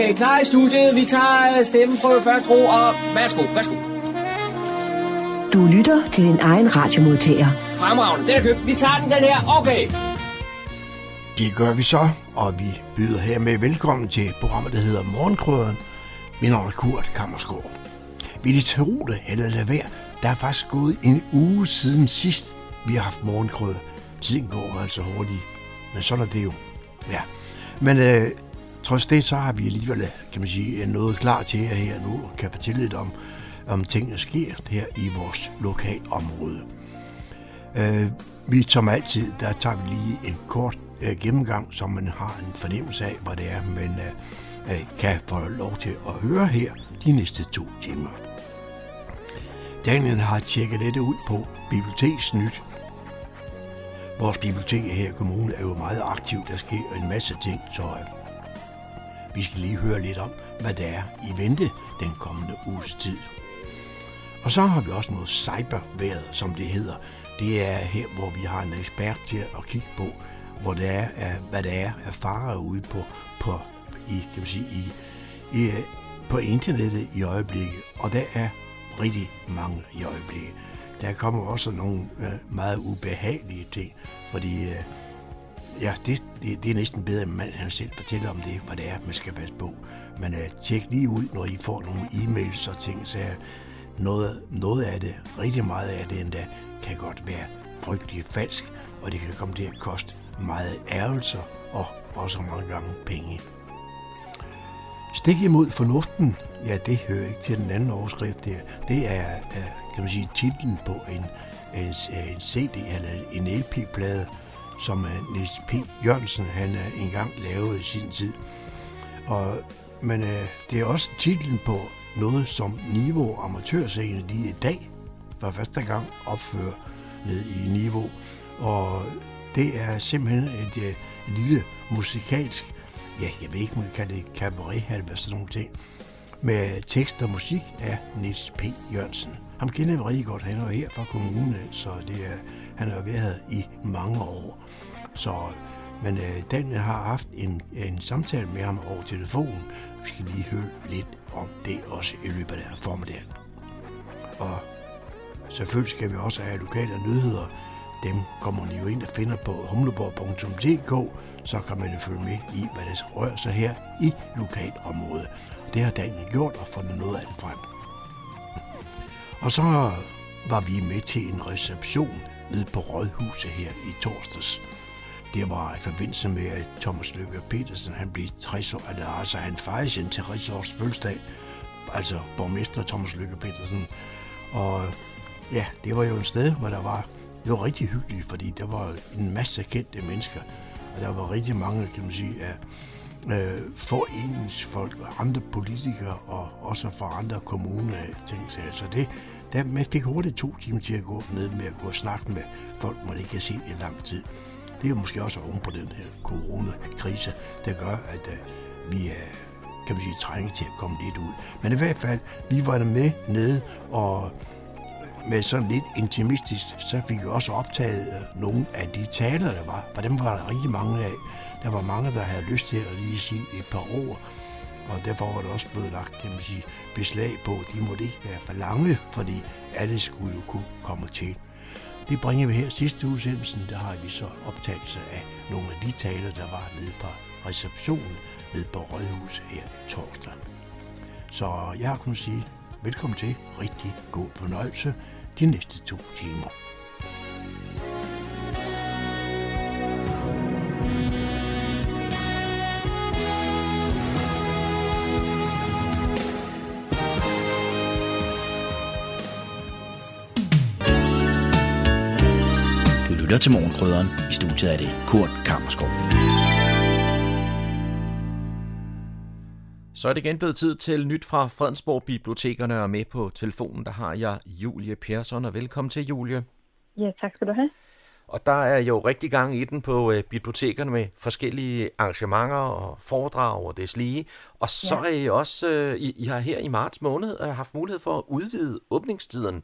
Okay, klar i studiet. Vi tager øh, stemmeprøve først, ro, og værsgo, værsgo. Du lytter til din egen radiomodtager. Fremragende, den er købt. Vi tager den, den her. Okay. Det gør vi så, og vi byder hermed velkommen til programmet, der hedder Morgenkrøden. Min navn er Kurt Kammersgaard. Vil I tro det, eller lade være? Der er faktisk gået en uge siden sidst, vi har haft morgenkrøde. Tiden går altså hurtigt, men sådan er det jo. Ja. Men øh, trods det, så har vi alligevel, kan man sige, noget klar til jer her nu, og kan fortælle lidt om, om tingene sker her i vores lokalområde. Øh, vi som altid, der tager vi lige en kort øh, gennemgang, så man har en fornemmelse af, hvad det er, man øh, øh kan få lov til at høre her de næste to timer. Daniel har tjekket dette ud på Biblioteksnyt. Vores bibliotek her i kommunen er jo meget aktivt. Der sker en masse ting, så øh, vi skal lige høre lidt om, hvad der er i vente den kommende uges tid. Og så har vi også noget cyberværet, som det hedder. Det er her, hvor vi har en ekspert til at kigge på, hvor det er, hvad der er af farer ude på, på, i, kan man sige, i, i, på internettet i øjeblikket. Og der er rigtig mange i øjeblikket. Der kommer også nogle øh, meget ubehagelige ting, fordi øh, ja, det, det, det er næsten bedre, at man selv fortæller om det, hvad det er, man skal passe på. Men øh, tjek lige ud, når I får nogle e-mails og ting, så noget, noget af det, rigtig meget af det endda, kan godt være frygtelig falsk, og det kan komme til at koste meget ærgelser og også mange gange penge. Stik imod fornuften, ja, det hører ikke til den anden overskrift der. Det er, øh, kan man sige, titlen på en, en, en CD eller en LP-plade, som øh, Niels P. Jørgensen han øh, engang lavede i sin tid. Og, men øh, det er også titlen på noget, som Niveau Amatørscene de i dag for første gang opfører ned i Niveau. Og det er simpelthen et, et lille musikalsk, ja, jeg ved ikke, om man kan det cabaret eller sådan nogle ting, med tekst og musik af Niels P. Jørgensen. Ham kender vi rigtig godt, han er her fra kommunen, så det er, han har været i mange år. Så, men øh, Dan har haft en, en samtale med ham over telefonen. Vi skal lige høre lidt om det også i løbet af formiddagen. Og selvfølgelig skal vi også have lokale nyheder. Dem kommer man jo ind og finder på humleborg.dk, så kan man jo følge med i, hvad der rører sig her i lokalområdet. Det har Daniel gjort og fundet noget af det frem. Og så var vi med til en reception nede på Rådhuset her i torsdags. Det var i forbindelse med, at Thomas Lykke Petersen han blev 60 år, altså han fejrede sin 60 års fødselsdag, altså borgmester Thomas Lykke Petersen. Og ja, det var jo et sted, hvor der var, det var rigtig hyggeligt, fordi der var en masse kendte mennesker, og der var rigtig mange, kan man sige, af øh, foreningsfolk og andre politikere, og også fra andre kommuner, ting Så det, der, man fik hurtigt to timer til at gå ned med at gå og snakke med folk, man ikke har set i lang tid. Det er måske også oven på den her coronakrise, der gør, at uh, vi er kan man sige, trænge til at komme lidt ud. Men i hvert fald, vi var der med nede, og øh, med sådan lidt intimistisk, så fik vi også optaget øh, nogle af de taler, der var. For dem var der rigtig mange af. Der var mange, der havde lyst til at lige sige et par ord. Og derfor var der også blevet lagt, kan man sige, beslag på. De måtte ikke være for lange, fordi alle skulle jo kunne komme til. Det bringer vi her sidste udsendelsen. Der har vi så optagelse af nogle af de taler, der var nede fra receptionen nede på Rådhuset her torsdag. Så jeg har kunnet sige velkommen til. Rigtig god fornøjelse de næste to timer. Lytter til Morgenkrydderen. I studiet er det Kurt Kammerskov. Så er det igen blevet tid til nyt fra Fredensborg Bibliotekerne, og med på telefonen, der har jeg Julie Persson, og velkommen til, Julie. Ja, tak skal du have. Og der er jo rigtig gang i den på øh, bibliotekerne med forskellige arrangementer og foredrag og deslige. Og så ja. er I også, øh, I, I har her i marts måned øh, haft mulighed for at udvide åbningstiden.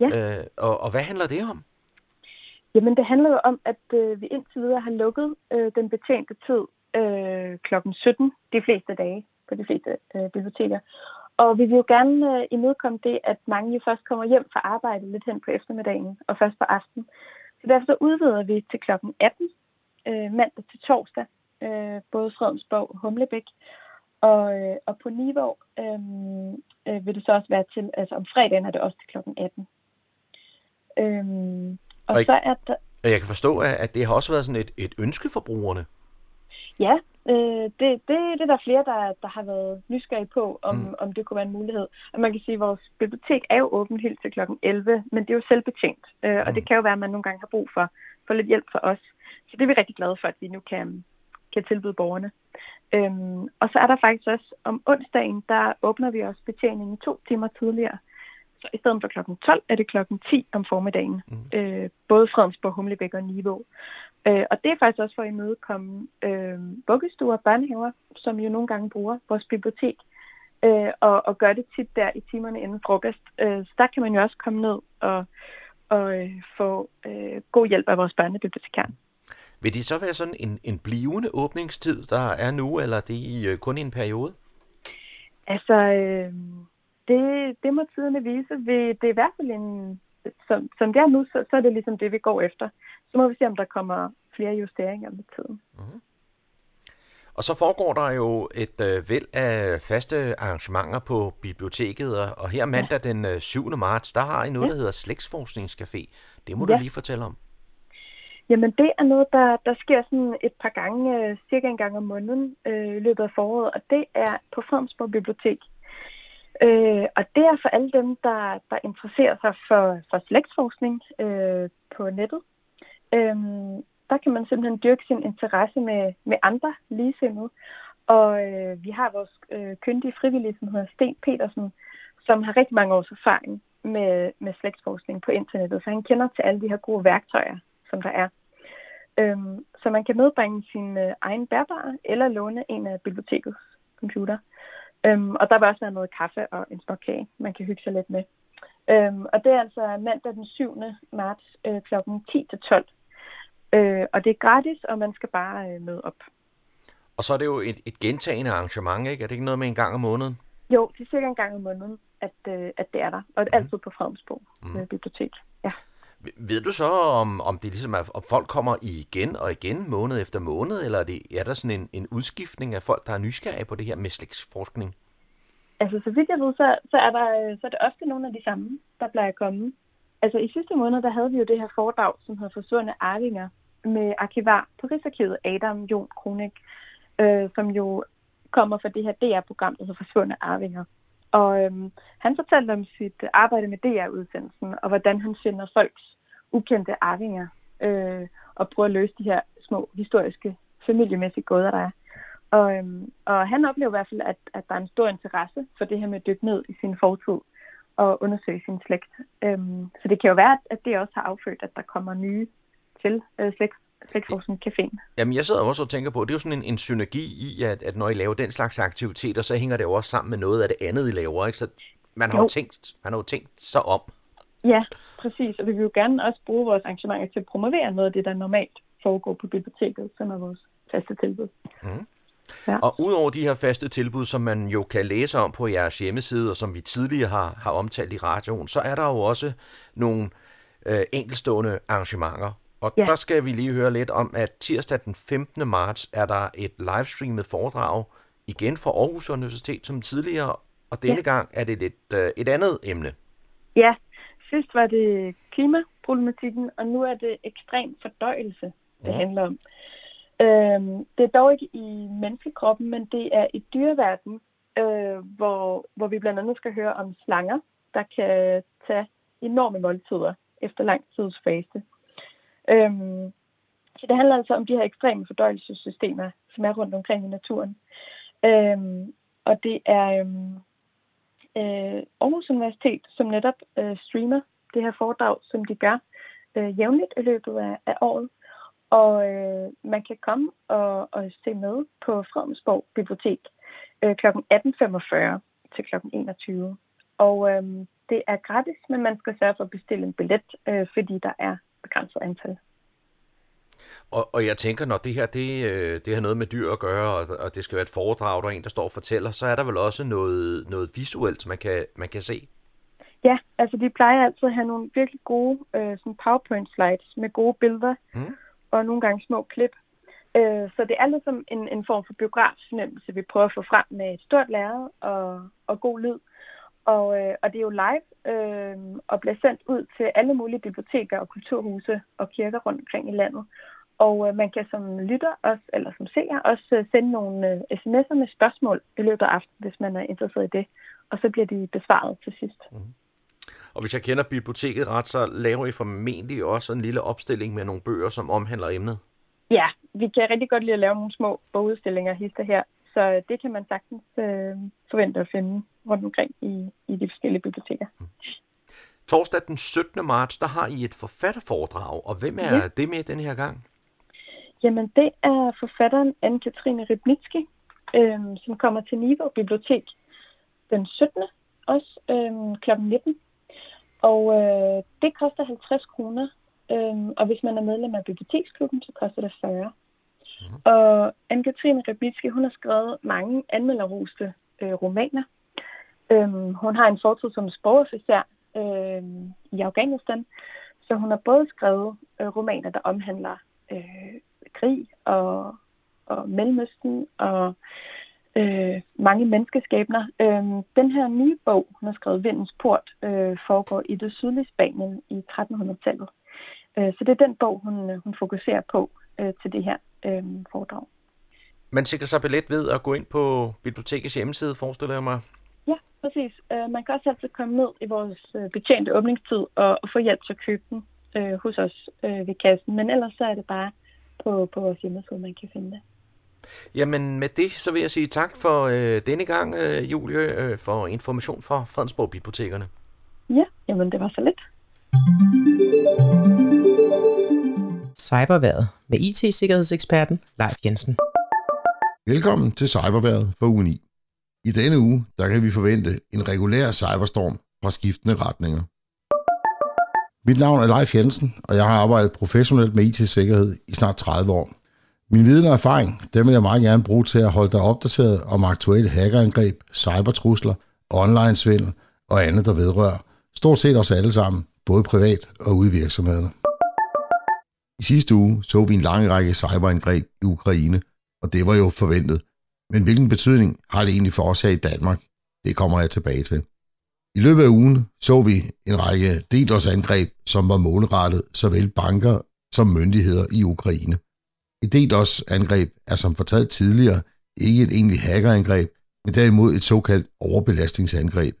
Ja. Øh, og, og hvad handler det om? Jamen, det handler jo om, at øh, vi indtil videre har lukket øh, den betjente tid øh, klokken 17 de fleste dage på de fleste øh, biblioteker. Og vi vil jo gerne øh, imødekomme det, at mange jo først kommer hjem fra arbejde lidt hen på eftermiddagen og først på aften. Så derfor så udvider vi til klokken 18 øh, mandag til torsdag, øh, både Fredensborg og Humlebæk. Og, øh, og på Niveau øh, øh, vil det så også være til, altså om fredagen er det også til klokken 18. Øh, og, og så er der... Og jeg kan forstå, at det har også været sådan et, et ønske for brugerne. Ja, øh, det, det, det er der flere, der, der har været nysgerrige på, om, mm. om det kunne være en mulighed. Og man kan sige, at vores bibliotek er jo åbent helt til kl. 11, men det er jo selvbetjent. Øh, mm. Og det kan jo være, at man nogle gange har brug for, for lidt hjælp fra os. Så det er vi rigtig glade for, at vi nu kan, kan tilbyde borgerne. Øhm, og så er der faktisk også om onsdagen, der åbner vi også betjeningen to timer tidligere. Så i stedet for klokken 12 er det klokken 10 om formiddagen. Mm. Øh, både Fredensborg, Humlebæk og Niveau. Øh, og det er faktisk også for at imødekomme øh, vuggestuer og børnehaver, som jo nogle gange bruger vores bibliotek, øh, og, og gør det tit der i timerne inden frokost. Øh, så der kan man jo også komme ned og, og øh, få øh, god hjælp af vores børnebibliotekar. Vil det så være sådan en, en blivende åbningstid, der er nu, eller er det i, øh, kun i en periode? Altså, øh, det, det må tiderne vise. Det er i hvert fald en, som, som det er nu, så, så er det ligesom det, vi går efter. Så må vi se, om der kommer flere justeringer med tiden. Mm-hmm. Og så foregår der jo et øh, væld af faste arrangementer på biblioteket, og her mandag ja. den øh, 7. marts, der har I noget, ja. der hedder Slægtsforskningscafé. Det må ja. du lige fortælle om. Jamen det er noget, der, der sker sådan et par gange, øh, cirka en gang om måneden øh, i løbet af foråret, og det er på Fredensborg Bibliotek. Øh, og det er for alle dem, der, der interesserer sig for, for slægtsforskning øh, på nettet. Øh, der kan man simpelthen dyrke sin interesse med, med andre ligesindede. Og øh, vi har vores øh, kyndige frivillige, som hedder Sten Petersen, som har rigtig mange års erfaring med, med slægtsforskning på internettet, så han kender til alle de her gode værktøjer, som der er. Øhm, så man kan medbringe sin øh, egen bærbare eller låne en af bibliotekets computer. Øhm, og der vil også være noget kaffe og en småkage, man kan hygge sig lidt med. Øhm, og det er altså mandag den 7. marts øh, kl. 10-12. Øh, og det er gratis, og man skal bare øh, møde op. Og så er det jo et, et gentagende arrangement, ikke? Er det ikke noget med en gang om måneden? Jo, det er cirka en gang om måneden, at, øh, at det er der. Og mm. altid på Fredensborg mm. bibliotek. Ja. Ved du så, om, om det ligesom er, om folk kommer igen og igen, måned efter måned, eller er, det, er der sådan en, en udskiftning af folk, der er nysgerrige på det her med slægtsforskning? Altså, så vidt jeg ved, så, så, er der, øh, så er det ofte nogle af de samme, der plejer at komme. Altså, i sidste måned, der havde vi jo det her foredrag, som hedder Forsvundne Arvinger, med arkivar på Rigsarkivet, Adam Jon Kronik, øh, som jo kommer fra det her DR-program, der hedder Forsvundne Arvinger. Og øhm, han fortalte om sit arbejde med DR-udsendelsen, og hvordan han finder folks ukendte arvinger, øh, og prøver at løse de her små historiske, familiemæssige gåder, der er. Og, øhm, og han oplever i hvert fald, at, at der er en stor interesse for det her med at dykke ned i sin fortid og undersøge sin slægt. Øhm, så det kan jo være, at det også har affødt, at der kommer nye til øh, slægt. Jamen, jeg sidder også og tænker på, at det er jo sådan en, en synergi i, at, at når I laver den slags aktiviteter, så hænger det jo også sammen med noget af det andet, I laver, ikke? Så man har jo, jo tænkt, man har jo tænkt sig om. Ja, præcis. Og vi vil jo gerne også bruge vores arrangementer til at promovere noget af det, der normalt foregår på biblioteket, som er vores faste tilbud. Mm. Ja. Og udover de her faste tilbud, som man jo kan læse om på jeres hjemmeside, og som vi tidligere har, har omtalt i radioen, så er der jo også nogle øh, enkelstående arrangementer. Og ja. der skal vi lige høre lidt om, at tirsdag den 15. marts er der et livestreamet foredrag, igen fra Aarhus Universitet som tidligere, og denne ja. gang er det et, øh, et andet emne. Ja, sidst var det klimaproblematikken, og nu er det ekstrem fordøjelse, det ja. handler om. Øhm, det er dog ikke i menneskekroppen, men det er i dyreverden, øh, hvor, hvor vi blandt andet skal høre om slanger, der kan tage enorme måltider efter lang tids faste. Øhm, så det handler altså om de her ekstreme fordøjelsessystemer, som er rundt omkring i naturen. Øhm, og det er øhm, øh, Aarhus Universitet, som netop øh, streamer det her foredrag, som de gør øh, jævnligt i løbet af, af året. Og øh, man kan komme og, og se med på Fredensborg Bibliotek øh, kl. 18.45 til kl. 21. Og øh, det er gratis, men man skal sørge for at bestille en billet, øh, fordi der er begrænset antal. Og, og jeg tænker, når det her det, øh, det har noget med dyr at gøre, og, og det skal være et foredrag, der er en, der står og fortæller, så er der vel også noget, noget visuelt, man kan, man kan se? Ja, altså de plejer altid at have nogle virkelig gode øh, sådan PowerPoint slides med gode billeder, mm. og nogle gange små klip. Øh, så det er ligesom en, en form for biograffornemmelse, vi prøver at få frem med et stort lærred og, og god lyd. Og, øh, og det er jo live øh, og bliver sendt ud til alle mulige biblioteker og kulturhuse og kirker rundt omkring i landet. Og øh, man kan som lytter også, eller som seer også øh, sende nogle øh, sms'er med spørgsmål i løbet af aftenen, hvis man er interesseret i det. Og så bliver de besvaret til sidst. Mm. Og hvis jeg kender biblioteket ret, så laver I formentlig også en lille opstilling med nogle bøger, som omhandler emnet. Ja, vi kan rigtig godt lide at lave nogle små bogudstillinger hister her. Så det kan man sagtens øh, forvente at finde rundt omkring i, i de forskellige biblioteker. Mm. Torsdag den 17. marts, der har I et forfatterforedrag, og hvem er ja. det med den her gang? Jamen, det er forfatteren Anne-Katrine Rybnitski, øh, som kommer til Niveau Bibliotek den 17. også øh, kl. 19. Og øh, det koster 50 kroner, øh, og hvis man er medlem af biblioteksklubben, så koster det 40. Mm. Og Anne-Katrine Rybnitski, hun har skrevet mange anmelderroste øh, romaner. Øh, hun har en fortid som sprogofficer øh, i Afghanistan, så hun har både skrevet øh, romaner, der omhandler øh, krig og, og Mellemøsten og øh, mange menneskeskæbner. Øh, den her nye bog, hun har skrevet Vindens Port, øh, foregår i det sydlige Spanien i 1300-tallet. Øh, så det er den bog, hun, hun fokuserer på øh, til det her øh, foredrag. Man sikrer sig billet ved at gå ind på bibliotekets hjemmeside, forestiller jeg mig. Ja, præcis. Øh, man kan også altid komme ned i vores øh, betjente åbningstid og, og få hjælp til at købe den øh, hos os øh, ved kassen. Men ellers så er det bare på, på vores hjemmeside, man kan finde det. Jamen med det, så vil jeg sige tak for øh, denne gang, øh, Julie, øh, for information fra Fredensborg Bibliotekerne. Ja, jamen det var så lidt. Cyberværet med IT-sikkerhedseksperten Leif Jensen. Velkommen til Cyberværet for 9. I denne uge, der kan vi forvente en regulær cyberstorm fra skiftende retninger. Mit navn er Leif Jensen, og jeg har arbejdet professionelt med IT-sikkerhed i snart 30 år. Min viden og erfaring, dem vil jeg meget gerne bruge til at holde dig opdateret om aktuelle hackerangreb, cybertrusler, online-svindel og andet, der vedrører stort set os alle sammen, både privat og ude i virksomhederne. I sidste uge så vi en lang række cyberangreb i Ukraine, og det var jo forventet. Men hvilken betydning har det egentlig for os her i Danmark? Det kommer jeg tilbage til. I løbet af ugen så vi en række DDoS-angreb, som var målrettet såvel banker som myndigheder i Ukraine. Et DDoS-angreb er som fortalt tidligere ikke et egentligt hackerangreb, men derimod et såkaldt overbelastningsangreb.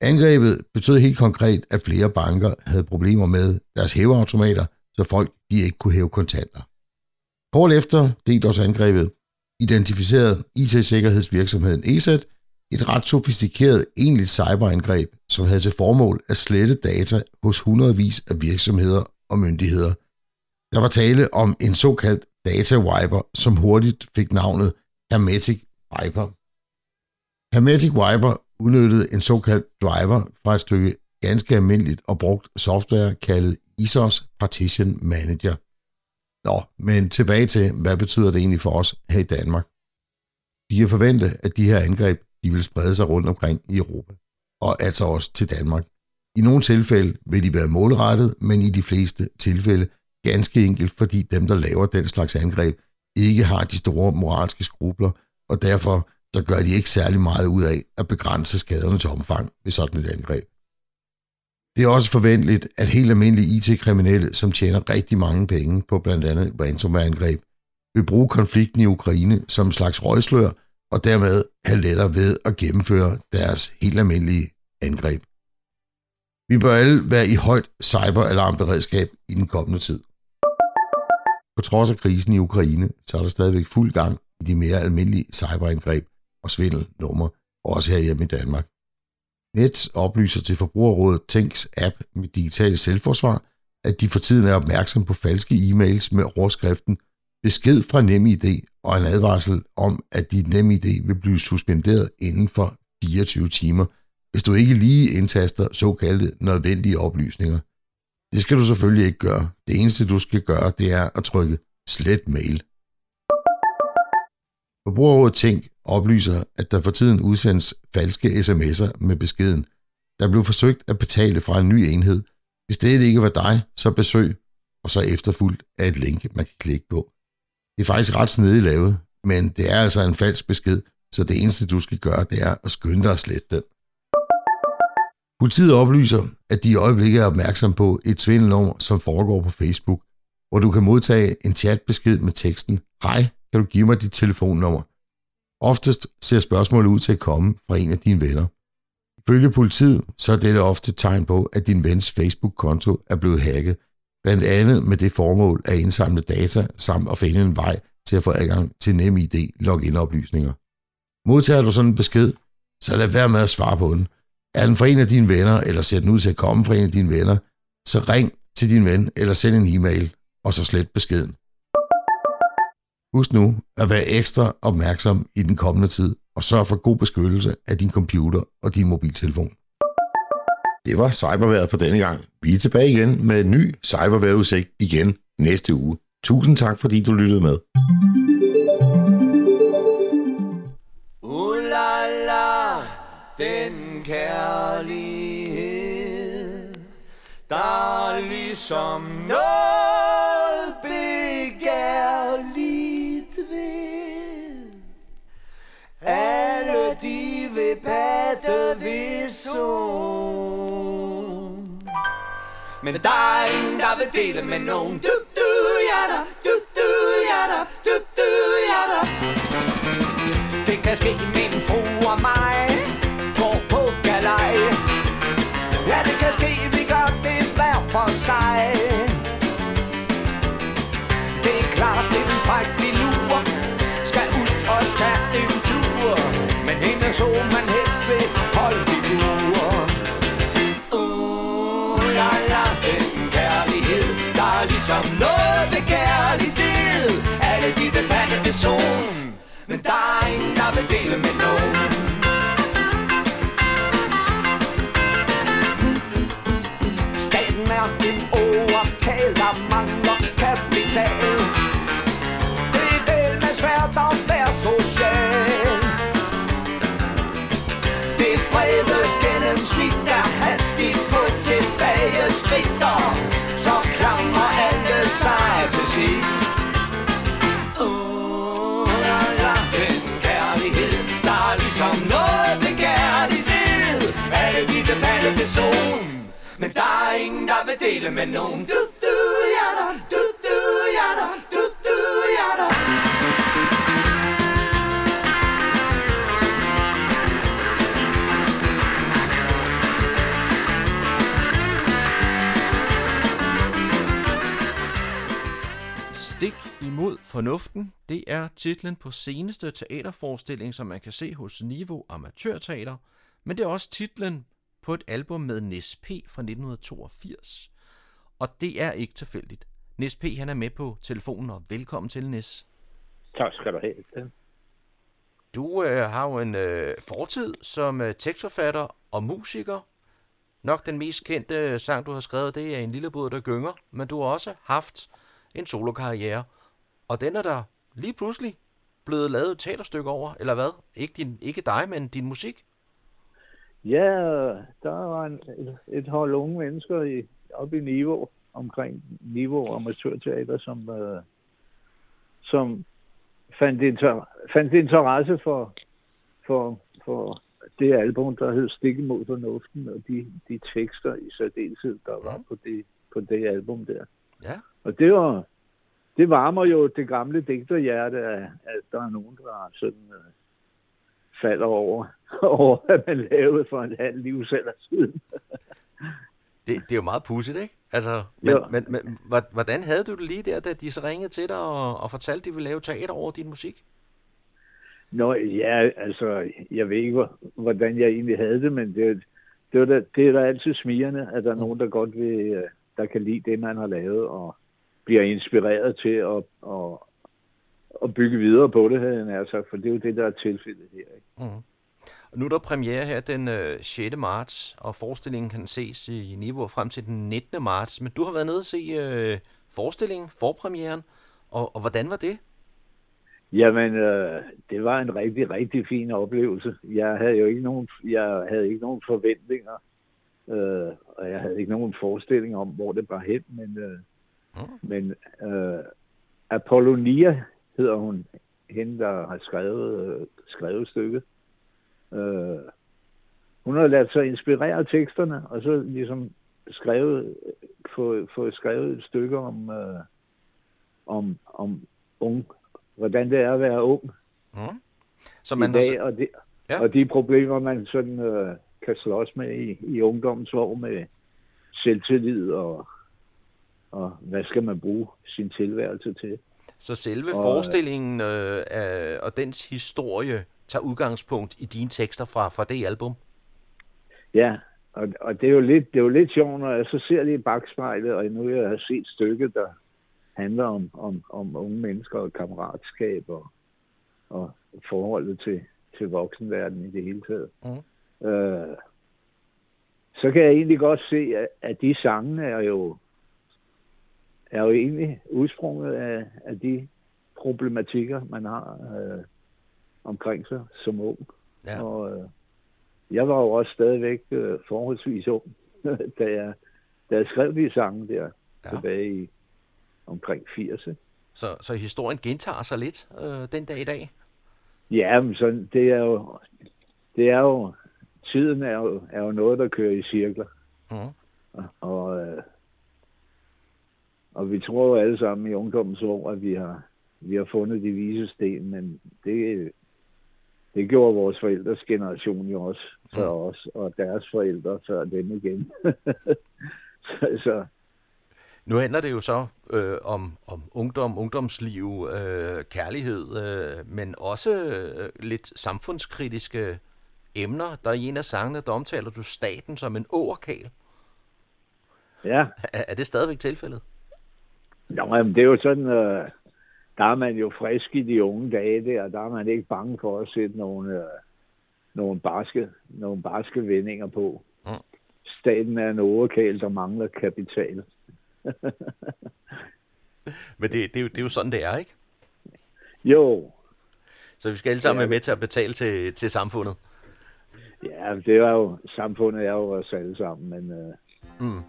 Angrebet betød helt konkret, at flere banker havde problemer med deres hæveautomater, så folk de ikke kunne hæve kontanter. Kort efter DDoS-angrebet identificerede IT-sikkerhedsvirksomheden ESET et ret sofistikeret egentligt cyberangreb, som havde til formål at slette data hos hundredvis af virksomheder og myndigheder. Der var tale om en såkaldt data wiper, som hurtigt fik navnet Hermetic Wiper. Hermetic Wiper udnyttede en såkaldt driver fra et stykke ganske almindeligt og brugt software kaldet ISOS Partition Manager. Nå, men tilbage til, hvad betyder det egentlig for os her i Danmark? Vi kan forvente, at de her angreb de vil sprede sig rundt omkring i Europa, og altså også til Danmark. I nogle tilfælde vil de være målrettet, men i de fleste tilfælde ganske enkelt, fordi dem, der laver den slags angreb, ikke har de store moralske skrubler, og derfor så gør de ikke særlig meget ud af at begrænse skaderne til omfang ved sådan et angreb. Det er også forventeligt, at helt almindelige IT-kriminelle, som tjener rigtig mange penge på blandt andet ransomware-angreb, vil bruge konflikten i Ukraine som en slags røgslør og dermed have lettere ved at gennemføre deres helt almindelige angreb. Vi bør alle være i højt cyberalarmberedskab i den kommende tid. På trods af krisen i Ukraine, så er der stadigvæk fuld gang i de mere almindelige cyberangreb og svindelnumre, også herhjemme i Danmark. Nets oplyser til Forbrugerrådet Tænks app med digitale selvforsvar, at de for tiden er opmærksom på falske e-mails med overskriften besked fra NemID og en advarsel om, at dit NemID vil blive suspenderet inden for 24 timer, hvis du ikke lige indtaster såkaldte nødvendige oplysninger. Det skal du selvfølgelig ikke gøre. Det eneste, du skal gøre, det er at trykke slet mail. Forbrugerrådet Tænk oplyser, at der for tiden udsendes falske sms'er med beskeden. Der blev forsøgt at betale fra en ny enhed. Hvis det ikke var dig, så besøg, og så efterfulgt af et link, man kan klikke på. Det er faktisk ret snedigt lavet, men det er altså en falsk besked, så det eneste, du skal gøre, det er at skynde dig at slette den. Politiet oplyser, at de i øjeblikket er opmærksom på et svindelnummer, som foregår på Facebook, hvor du kan modtage en chatbesked med teksten Hej, kan du give mig dit telefonnummer? Oftest ser spørgsmålet ud til at komme fra en af dine venner. Ifølge politiet, så er dette ofte et tegn på, at din vens Facebook-konto er blevet hacket, blandt andet med det formål at indsamle data samt at finde en vej til at få adgang til NemID login-oplysninger. Modtager du sådan en besked, så lad være med at svare på den. Er den fra en af dine venner, eller ser den ud til at komme fra en af dine venner, så ring til din ven, eller send en e-mail, og så slet beskeden. Husk nu at være ekstra opmærksom i den kommende tid, og sørg for god beskyttelse af din computer og din mobiltelefon. Det var cyberværet for denne gang. Vi er tilbage igen med en ny cyberværetudsigt igen næste uge. Tusind tak, fordi du lyttede med. Uh la la, den kærlighed, der er ligesom noget begærligt ved. Alle de vil patte ved sol. Men der er ingen, der vil dele med nogen. Du, du, ja da, du, du, ja da, du, du, ja da. Det kan ske min fru og mig. Går på galej. Ja, det kan ske, vi gør det hver for sig. Det er klart, en fræk filur. Skal ud og tage en tur. Men hende så man kærlighed Alle de vil pande ved solen men der er ingen, der vil dele med nogen. Sig til la, la, den kærlighed, der er ligesom noget begærligt ved. Alle de det palle ved men der er ingen, der vil dele med nogen. Du, fornuften, det er titlen på seneste teaterforestilling, som man kan se hos Niveau Amatørteater, men det er også titlen på et album med Nis P. fra 1982. Og det er ikke tilfældigt. Nis P. han er med på telefonen, og velkommen til, Nis. Tak skal du have. Du øh, har jo en øh, fortid som øh, tekstforfatter og musiker. Nok den mest kendte sang, du har skrevet, det er En lille båd, der gynger, men du har også haft en solokarriere. Og den er der lige pludselig blevet lavet et teaterstykke over, eller hvad? Ikke, din, ikke dig, men din musik? Ja, der var en, et, et hold unge mennesker i, oppe i Niveau, omkring Niveau Amatørteater, som, øh, som fandt, inter, fandt interesse for, for, for det album, der hed Stik imod fornuften, og de, de tekster i særdeleshed, der var på det, på det album der. Ja. Og det var, det varmer jo det gamle digterhjerte, at, der er nogen, der sådan øh, falder over, over, hvad man lavede for en halv livsalder siden. Det, det er jo meget pudsigt, ikke? Altså, men, men, men hvordan havde du det lige der, da de så ringede til dig og, og fortalte, at de ville lave teater over din musik? Nå, ja, altså, jeg ved ikke, hvor- hvordan jeg egentlig havde det, men det, det, var da, det er da altid smirende, at der er nogen, der godt vil, øh, der kan lide det, man har lavet, og bliver inspireret til at, at, at bygge videre på det, havde jeg sagt, for det er jo det, der er tilfældet her. Ikke? Mm. Nu er der premiere her den øh, 6. marts, og forestillingen kan ses i Niveau frem til den 19. marts. Men du har været nede og se øh, forestillingen, forpremieren, og, og hvordan var det? Jamen, øh, det var en rigtig, rigtig fin oplevelse. Jeg havde jo ikke nogen, jeg havde ikke nogen forventninger, øh, og jeg havde ikke nogen forestilling om, hvor det var hen, men, øh, mm. men øh, Apollonia hedder hun, hende, der har skrevet, øh, skrevet stykket. Øh, hun har ladet sig inspirere af teksterne, og så ligesom skrevet, få, få skrevet et stykke om, øh, om, om ung, hvordan det er at være ung mm. så man i dag, og, de, ja. og de problemer, man sådan øh, kan slås med i, i ungdommens år med selvtillid og, og hvad skal man bruge sin tilværelse til. Så selve og, forestillingen øh, af, og dens historie tager udgangspunkt i dine tekster fra, fra det album? Ja, og, og det, er jo lidt, det er jo lidt sjovt, når jeg så ser det i bagspejlet, og nu jeg har set stykket, der handler om, om, om unge mennesker og kammeratskab og, og forholdet til, til voksenverdenen i det hele taget. Mm. Øh, så kan jeg egentlig godt se, at, at de sange er jo, er jo egentlig udsprunget af, af de problematikker, man har øh, omkring sig som ung. Ja. Og øh, jeg var jo også stadigvæk øh, forholdsvis ung, da jeg, da jeg skrev de sange der ja. tilbage i omkring 80. Så, så historien gentager sig lidt øh, den dag i dag? Ja, men så, det er jo, det er jo, tiden er jo, er jo noget, der kører i cirkler. Mm. Og, og, øh, og vi tror jo alle sammen i ungdommens år, at vi har, vi har fundet de vise sten, men det, det gjorde vores forældres generation jo også før mm. os, og deres forældre før dem igen. så, så nu handler det jo så øh, om, om ungdom, ungdomsliv, øh, kærlighed, øh, men også øh, lidt samfundskritiske emner. Der er en af sangene, der omtaler du staten som en åerkal. Ja. Er, er det stadigvæk tilfældet? Nå, men det er jo sådan, øh, der er man jo frisk i de unge dage der, og der er man ikke bange for at sætte nogle, øh, nogle, barske, nogle barske vendinger på. Mm. Staten er en overkæl, der mangler kapital. Men det, det, er jo, det er jo sådan, det er, ikke? Jo. Så vi skal alle sammen ja. være med til at betale til, til samfundet. Ja, det er jo, samfundet er jo os alle sammen, men øh, mm.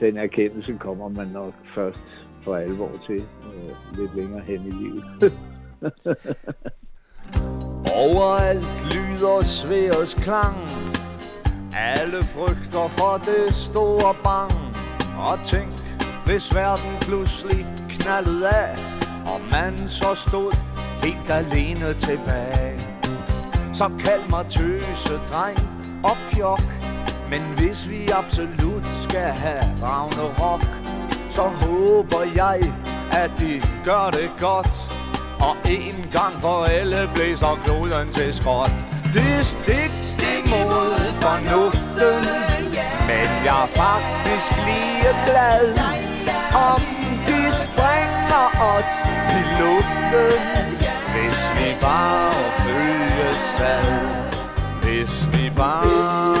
den erkendelse kommer man nok først for alvor til øh, lidt længere hen i livet. Overalt lyder sværes klang. Alle frygter for det store bang. Og tænk, hvis verden pludselig knaldede af Og man så stod helt alene tilbage. Så kald mig tøse, dreng og pjok Men hvis vi absolut skal have Ragnarok så håber jeg, at de gør det godt. Og en gang for alle blæser kloden til skråt. Det er stik, stik mod fornuften. Men jeg er faktisk lige glad Om de springer os i luften. Hvis vi bare følges ad. Hvis vi bare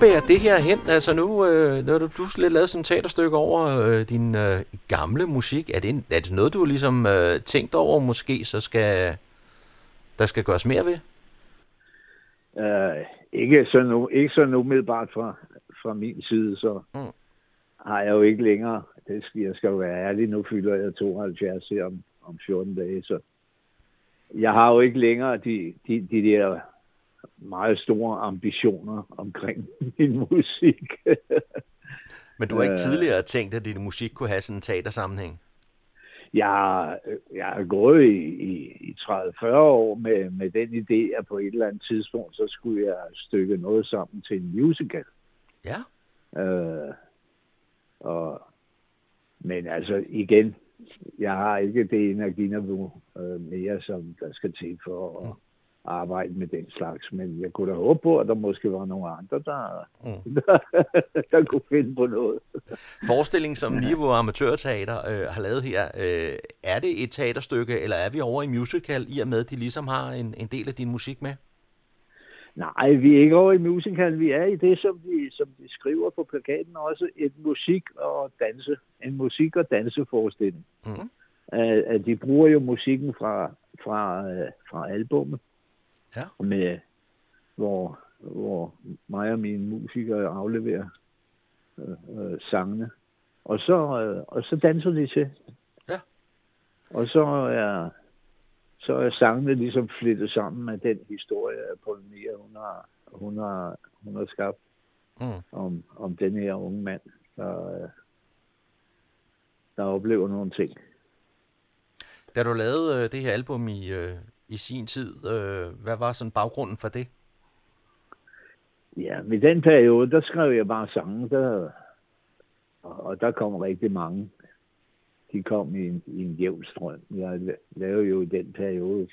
bærer det her hen? Altså nu, øh, når du pludselig lavet sådan et teaterstykke over øh, din øh, gamle musik, er det, er det noget, du ligesom øh, tænkt over måske, så skal der skal gøres mere ved? Uh, ikke sådan nu, ikke sådan umiddelbart fra, fra min side, så mm. har jeg jo ikke længere, det skal, jeg skal jo være ærlig, nu fylder jeg 72 her om, om 14 dage, så jeg har jo ikke længere de, de, de der meget store ambitioner omkring min musik. Men du har ikke øh. tidligere tænkt, at din musik kunne have sådan en teatersammenhæng? Jeg, jeg har gået i, i, i 30-40 år med, med den idé, at på et eller andet tidspunkt, så skulle jeg stykke noget sammen til en musical. Ja. Øh, og, men altså igen, jeg har ikke det energiniveau øh, mere, som der skal til for at, arbejde med den slags, men jeg kunne da håbe på, at der måske var nogle andre, der, Mm. der, der kunne finde på noget. Forestillingen, som Niveau Amatørteater øh, har lavet her, øh, er det et teaterstykke, eller er vi over i musical, i og med, at de ligesom har en, en del af din musik med? Nej, vi er ikke over i musical. Vi er i det, som de, som de skriver på plakaten også, et musik- og danse, en musik- og danseforestilling. Mm. At de bruger jo musikken fra, fra, øh, fra albummet, Ja. med, hvor, hvor mig og mine musikere afleverer øh, øh, sangene. Og så, øh, og så danser de til. Ja. Og så er, så er sangene ligesom flettet sammen med den historie, at Polomia, hun har, hun har, hun har skabt Mm. om, om den her unge mand, der, øh, der oplever nogle ting. Da du lavede øh, det her album i, øh, i sin tid, øh, hvad var sådan baggrunden for det? Ja, i den periode, der skrev jeg bare sange, der, og, og der kom rigtig mange. De kom i en, i en jævn strøm. Jeg la- lavede jo i den periode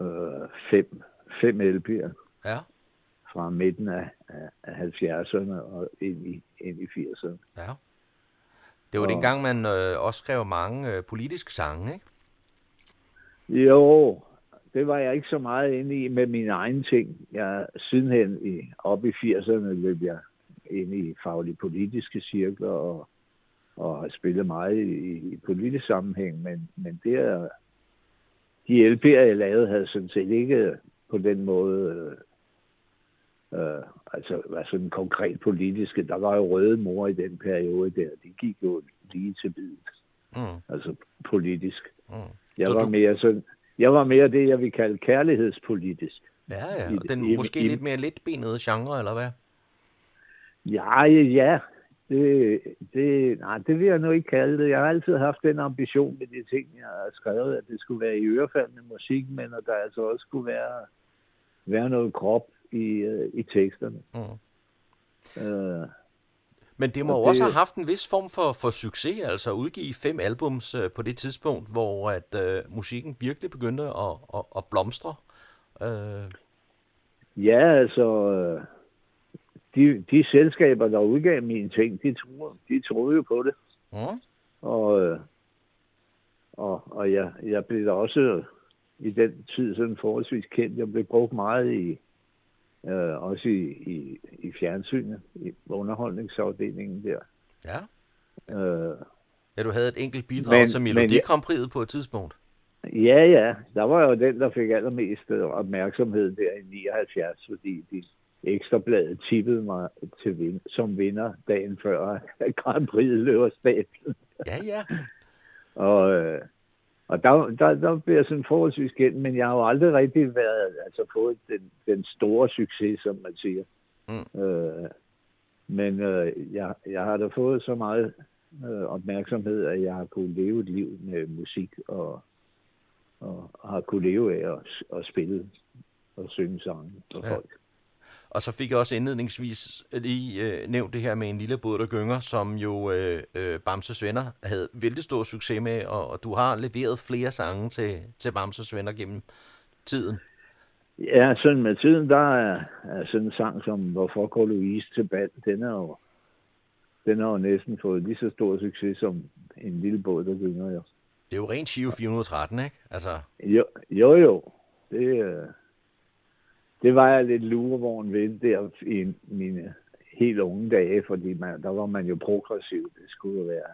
øh, fem, fem LP'er Ja. fra midten af, af, af 70'erne og ind i, ind i 80'erne. Ja. Det var Og- dengang, man øh, også skrev mange øh, politiske sange, ikke? Jo, det var jeg ikke så meget inde i med mine egne ting. Jeg, sidenhen i, op i 80'erne løb jeg ind i faglige politiske cirkler og, og har spillet meget i, i politisk sammenhæng, men, men det er, de LP'er, jeg lavede, havde sådan set ikke på den måde, øh, øh, altså var sådan konkret politiske. Der var jo røde mor i den periode der. De gik jo lige til bid, Mm. altså politisk. Mm. Jeg Så var du- mere sådan, jeg var mere det, jeg vil kalde kærlighedspolitisk. Ja, ja. Og den i- måske i- lidt mere letbenede genre, eller hvad? Ja, ja. Det, det, nej, det vil jeg nu ikke kalde det. Jeg har altid haft den ambition med de ting, jeg har skrevet, at det skulle være i ørefaldende musik, men at der altså også skulle være, være noget krop i, øh, i teksterne. Mm. Øh, Men det må Og jo også det- have haft en vis form for, for succes, altså at udgive fem albums øh, på det tidspunkt, hvor at øh, musikken virkelig begyndte at, at, at blomstre. Øh, ja, altså, øh, de, de selskaber, der udgav mine ting, de troede, de troede jo på det. mm. Og, øh, og, og jeg, jeg blev da også i den tid sådan forholdsvis kendt. Jeg blev brugt meget i, øh, også i, i, i fjernsynet, i underholdningsafdelingen der. Ja. Øh, ja, du havde et enkelt bidrag Men- til men Melodi jeg- Grand Prix'et på et tidspunkt. ja, ja, der var jo den, der fik allermest øh, opmærksomhed der i 79, fordi de Ekstrabladet tippede mig til vin, som vinder dagen før Grand Prix løber stablen. Ja, ja. Og, øh, og der, der, der bliver jeg sådan forholdsvis kendt, men jeg har jo aldrig rigtig været, altså fået den, den store succes, som man siger. Mm. Øh, men øh, jeg, jeg har da fået så meget øh, opmærksomhed, at jeg har kunnet leve et liv med musik, og, og har kunnet leve af at, at spille og synge sange for ja. folk. Og så fik jeg også indledningsvis lige øh, nævnt det her med en lille båd, der gynger, som jo øh, øh, Bamses Venner havde vældig stor succes med, og, og du har leveret flere sange til, til Bamses Venner gennem tiden. Ja, sådan med tiden, der er, er sådan en sang som Hvorfor går Louise til bal, den er jo, den har jo næsten fået lige så stor succes som en lille båd, der gynger jo. Det er jo rent Chivo 413, ikke? Altså, Jo, jo, jo. Det, øh, det var jeg lidt lurevogn ved der i mine helt unge dage, fordi man, der var man jo progressiv. Det skulle jo være,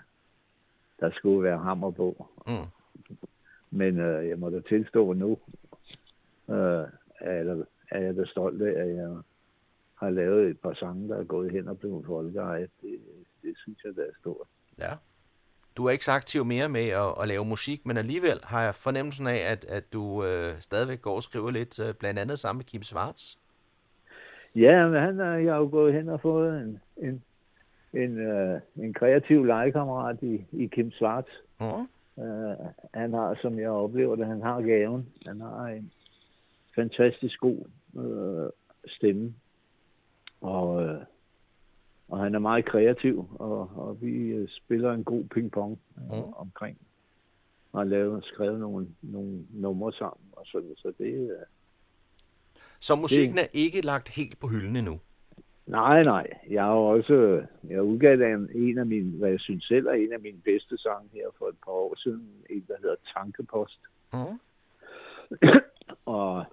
der skulle være hammer på. mm. Men øh, jeg må da tilstå nu, øh, er, jeg da, er jeg da stolt af, at jeg har lavet et par sange, der er gået hen og blevet folkeejet. Det, det synes jeg, der er stort. Ja. Du er ikke så aktiv mere med at, at lave musik, men alligevel har jeg fornemmelsen af, at, at du øh, stadigvæk går og skriver lidt, øh, blandt andet sammen med Kim Svarts. Ja, men han er, jeg har jo gået hen og fået en, en, en, øh, en kreativ legekammerat i, i Kim Svarts. Mm. Uh, han har, som jeg oplever det, han har gaven. Han har en fantastisk god øh, stemme. Og, øh, og han er meget kreativ, og, og vi øh, spiller en god pingpong øh, Mm. omkring har lavet, skrevet nogle, nogle numre sammen og sådan, så det er... Så musikken er ikke lagt helt på hylden endnu? Nej, nej. Jeg har også jeg udgav en, en af mine, hvad jeg synes selv er en af mine bedste sange her for et par år siden. En, der hedder Tankepost. Mm. og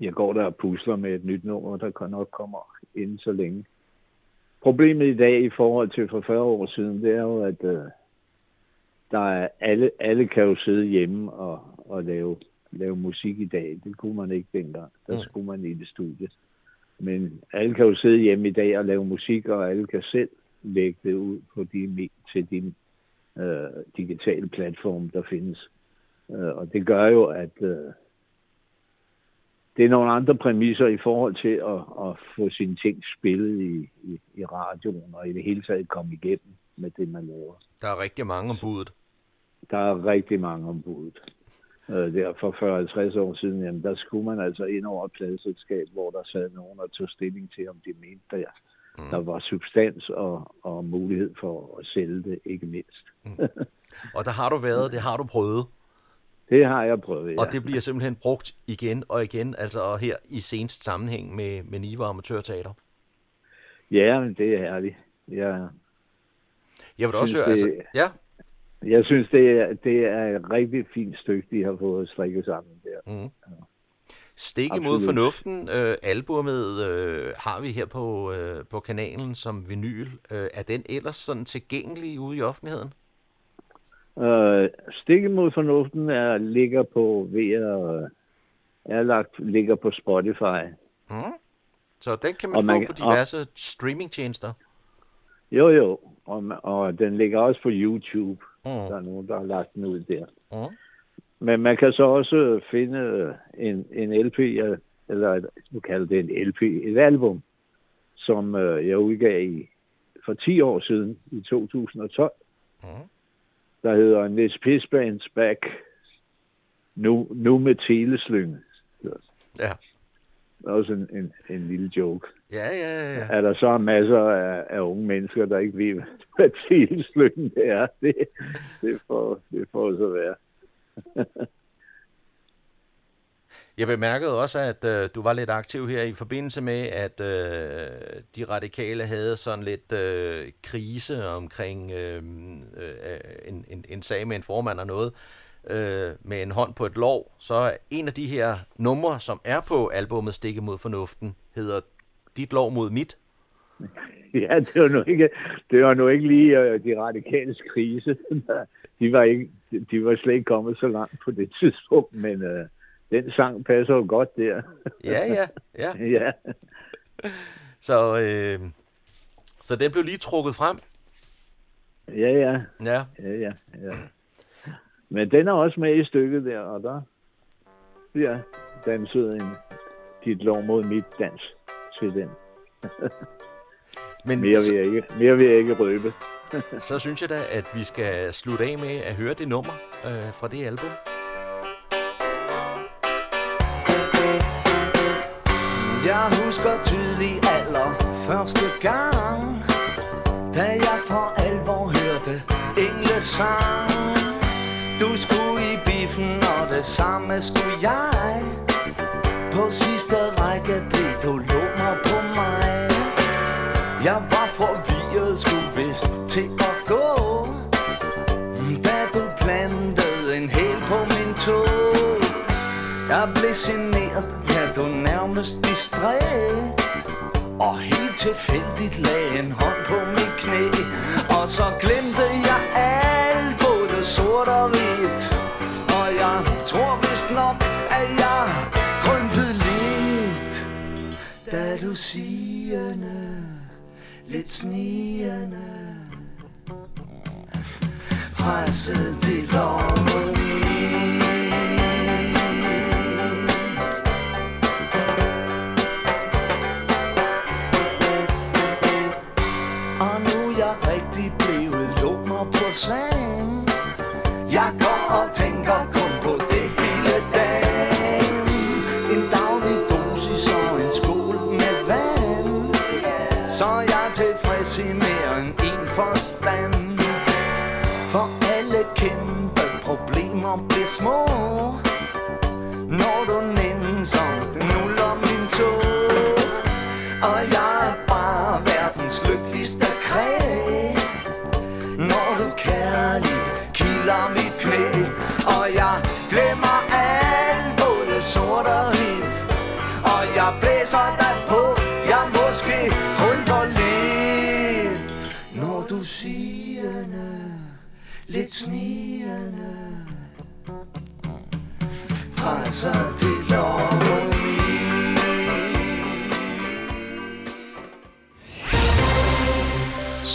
jeg går der og pusler med et nyt nummer, der kan nok kommer inden så længe. Problemet i dag i forhold til for 40 år siden, det er jo, at uh, der er alle, alle kan jo sidde hjemme og, og lave, lave musik i dag. Det kunne man ikke dengang. Der Mm. skulle man i det studie. Men alle kan jo sidde hjemme i dag og lave musik, og alle kan selv lægge det ud på de, til de øh, digitale platforme, der findes. Øh, og det gør jo, at øh, det er nogle andre præmisser i forhold til at, at få sine ting spillet i, i, i radioen, og i det hele taget komme igennem med det, man laver. Der er rigtig mange om budet. Der er rigtig mange ombud. Øh, der for 40-50 år siden, jamen, der skulle man altså ind over et pladeselskab, hvor der sad nogen og tog stilling til, om de mente, der, mm. der var substans og, og mulighed for at sælge det, ikke mindst. Og der har du været, det har du prøvet. Det har jeg prøvet, ja. Og det bliver simpelthen brugt igen og igen, altså og her i senest sammenhæng med, med Niva Amatørteater. Ja, men det er herligt. Jeg, Jeg vil også synes, høre, altså, det- ja, jeg synes, det er, det er et rigtig fint stykke, de har fået strikket sammen der. Mm. Stik imod Absolut. fornuften, øh, albumet øh, har vi her på, øh, på kanalen som vinyl. Øh, er den ellers sådan tilgængelig ude i offentligheden? Øh, Stik mod fornuften er, ligger på ved at, er lagt, ligger på Spotify. Mm. Så den kan man Og få man på kan- diverse streamingtjenester. Jo, jo. Og, og den ligger også på YouTube. Mm. Der er nogen, der har lagt den ud der. Mm. Men man kan så også finde en, en LP, øh, eller et, nu kalder det en LP, et album, som øh, jeg udgav i, for 10 år siden, i 2012, Mm. Der hedder Nis Pisbands Back, nu, nu med teleslynge. Ja. Også en, en, en lille joke. Ja, ja, ja. Er der så masser af, af unge mennesker, der ikke ved, hvad teleslyngen er, det, det, får, det får så være. Jeg bemærkede også, at øh, du var lidt aktiv her i forbindelse med, at øh, de radikale havde sådan lidt øh, krise omkring øh, øh, en, en, en sag med en formand og noget øh, med en hånd på et lov. Så en af de her numre, som er på albummet Stikke mod fornuften, hedder Dit lov mod mit. Ja, det var nu ikke, det var nu ikke lige øh, de radikales krise. de, var ikke, de var slet ikke kommet så langt på det tidspunkt, men øh, den sang passer jo godt der. Ja, ja, ja. ja. Så, øh, så den blev lige trukket frem. Ja, ja. Ja. Ja, ja, ja. Men den er også med i stykket der, og der bliver danset en dit lov mod mit dans til den. Men mere, så- vil jeg ikke, mere vil jeg ikke røbe. Så synes jeg da, at vi skal slutte af med at høre det nummer øh, fra det album. Jeg husker tydeligt aller første gang Da jeg for alvor hørte englesang. Du skulle i biffen, og det samme skulle jeg. På sidste række blev du lummer på mig. Jeg var forvirret, skulle vist til at gå. Da du plantede en hæl på min tog jeg blev generet, ja du nærmest distræ Og helt tilfældigt lagde en hånd på mit knæ. Og så glemte jeg alt, både sort og hvidt. Og jeg tror vist nok, at jeg grøntede lidt. Da du sigende, lidt snigende Pressede dit lov slam Jeg går og tænker kun på det hele dagen. En daglig dosis og en skål med vand. Så jeg er tilfreds i mere end en forstand. For alle kæmpe problemer bliver små. Når du nænsomt nuller min tog Og jeg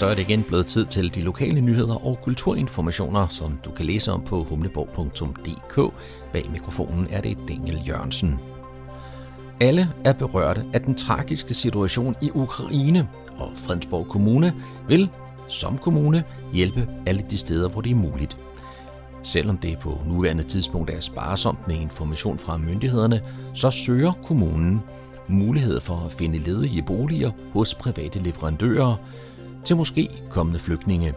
Så er det igen blevet tid til de lokale nyheder og kulturinformationer, som du kan læse om på humleborg.dk. Bag mikrofonen er det Daniel Jørgensen. Alle er berørte af den tragiske situation i Ukraine, og Fredensborg Kommune vil, som kommune, hjælpe alle de steder, hvor det er muligt. Selvom det på nuværende tidspunkt er sparsomt med information fra myndighederne, så søger kommunen mulighed for at finde ledige boliger hos private leverandører til måske kommende flygtninge.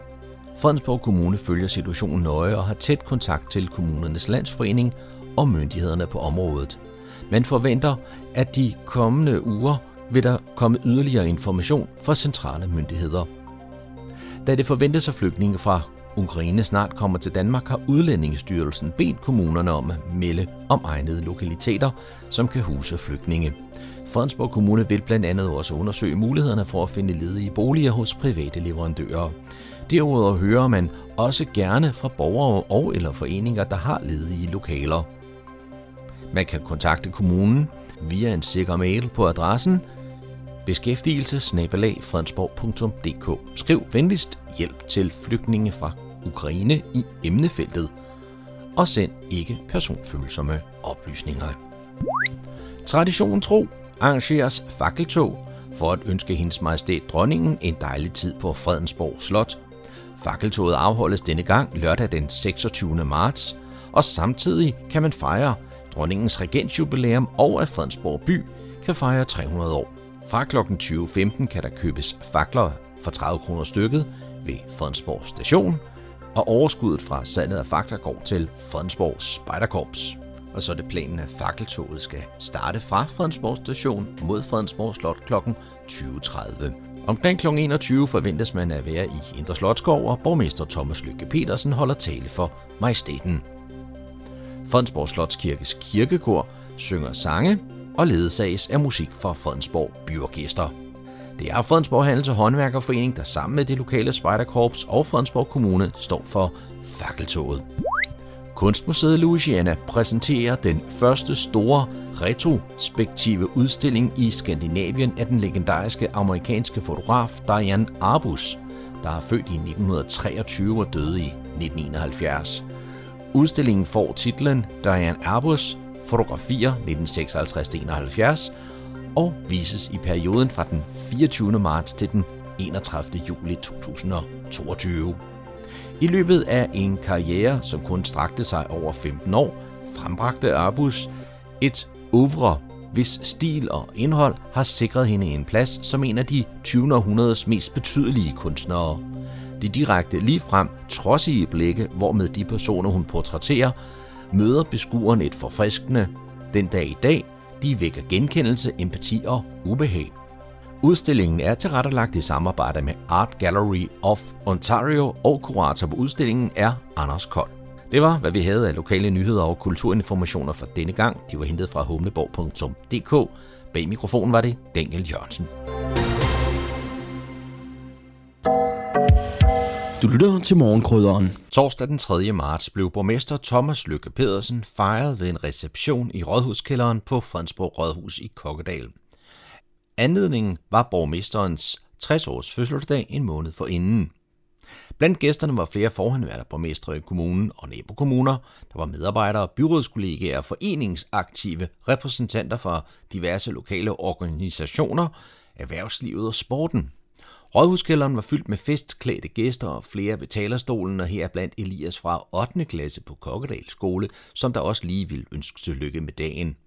Fredensborg Kommune følger situationen nøje og har tæt kontakt til kommunernes landsforening og myndighederne på området. Man forventer, at de kommende uger vil der komme yderligere information fra centrale myndigheder. Da det forventes, at flygtninge fra Ukraine snart kommer til Danmark, har Udlændingestyrelsen bedt kommunerne om at melde om egnede lokaliteter, som kan huse flygtninge. Fredensborg Kommune vil blandt andet også undersøge mulighederne for at finde ledige boliger hos private leverandører. Derudover hører man også gerne fra borgere og eller foreninger, der har ledige lokaler. Man kan kontakte kommunen via en sikker mail på adressen beskæftigelse Skriv venligst hjælp til flygtninge fra Ukraine i emnefeltet og send ikke personfølsomme oplysninger. Tradition tro arrangeres fakkeltog for at ønske hendes majestæt dronningen en dejlig tid på Fredensborg Slot. Fakkeltoget afholdes denne gang lørdag den 26. marts, og samtidig kan man fejre dronningens regentjubilæum og at Fredensborg by kan fejre 300 år. Fra kl. 20.15 kan der købes fakler for 30 kroner stykket ved Fredensborg station, og overskuddet fra salget af fakler går til Fredensborg Spejderkorps. Og så er det planen, at fakkeltoget skal starte fra Fredensborg station mod Fredensborg Slot kl. 20.30. Omkring kl. 21 forventes man at være i Indre Slotskov, og borgmester Thomas Lykke Petersen holder tale for majestæten. Fredensborg Slotskirkes kirkekor synger sange og ledsages af musik fra Fredensborg Byorkester. Det er Fredensborg Handels- og Håndværkerforening, der sammen med det lokale Spejderkorps og Fredensborg Kommune står for fakkeltoget. Kunstmuseet Louisiana præsenterer den første store retrospektive udstilling i Skandinavien af den legendariske amerikanske fotograf Diane Arbus, der er født i 1923 og døde i 1971. Udstillingen får titlen Diane Arbus Fotografier 1956-71 og vises i perioden fra den 24. marts til den 31. juli 2022. I løbet af en karriere, som kun strakte sig over 15 år, frembragte Arbus et oeuvre, hvis stil og indhold har sikret hende en plads som en af de 20. århundredes mest betydelige kunstnere. De direkte ligefrem trodsige blikke, hvormed de personer, hun portrætterer, møder beskueren et forfriskende, den dag i dag, de vækker genkendelse, empati og ubehag. Udstillingen er tilrettelagt i samarbejde med Art Gallery of Ontario, og kurator på udstillingen er Anders Kold. Det var, hvad vi havde af lokale nyheder og kulturinformationer for denne gang. De var hentet fra humleborg.dk. Bag mikrofonen var det Daniel Jørgensen. Du lytter til morgenkrydderen. Torsdag den 3. marts blev borgmester Thomas Lykke Pedersen fejret ved en reception i Rådhuskælderen på Fredensborg Rådhus i Kokkedal. Anledningen var borgmesterens 60-års fødselsdag en måned for inden. Blandt gæsterne var flere forhenværende borgmestre i kommunen og nabokommuner. Der var medarbejdere, byrådskollegaer, foreningsaktive, repræsentanter fra diverse lokale organisationer, erhvervslivet og sporten. Rådhuskælderen var fyldt med festklædte gæster og flere ved talerstolen, og her blandt Elias fra 8. klasse på Kokkedal skole, som der også lige ville ønske tillykke med dagen.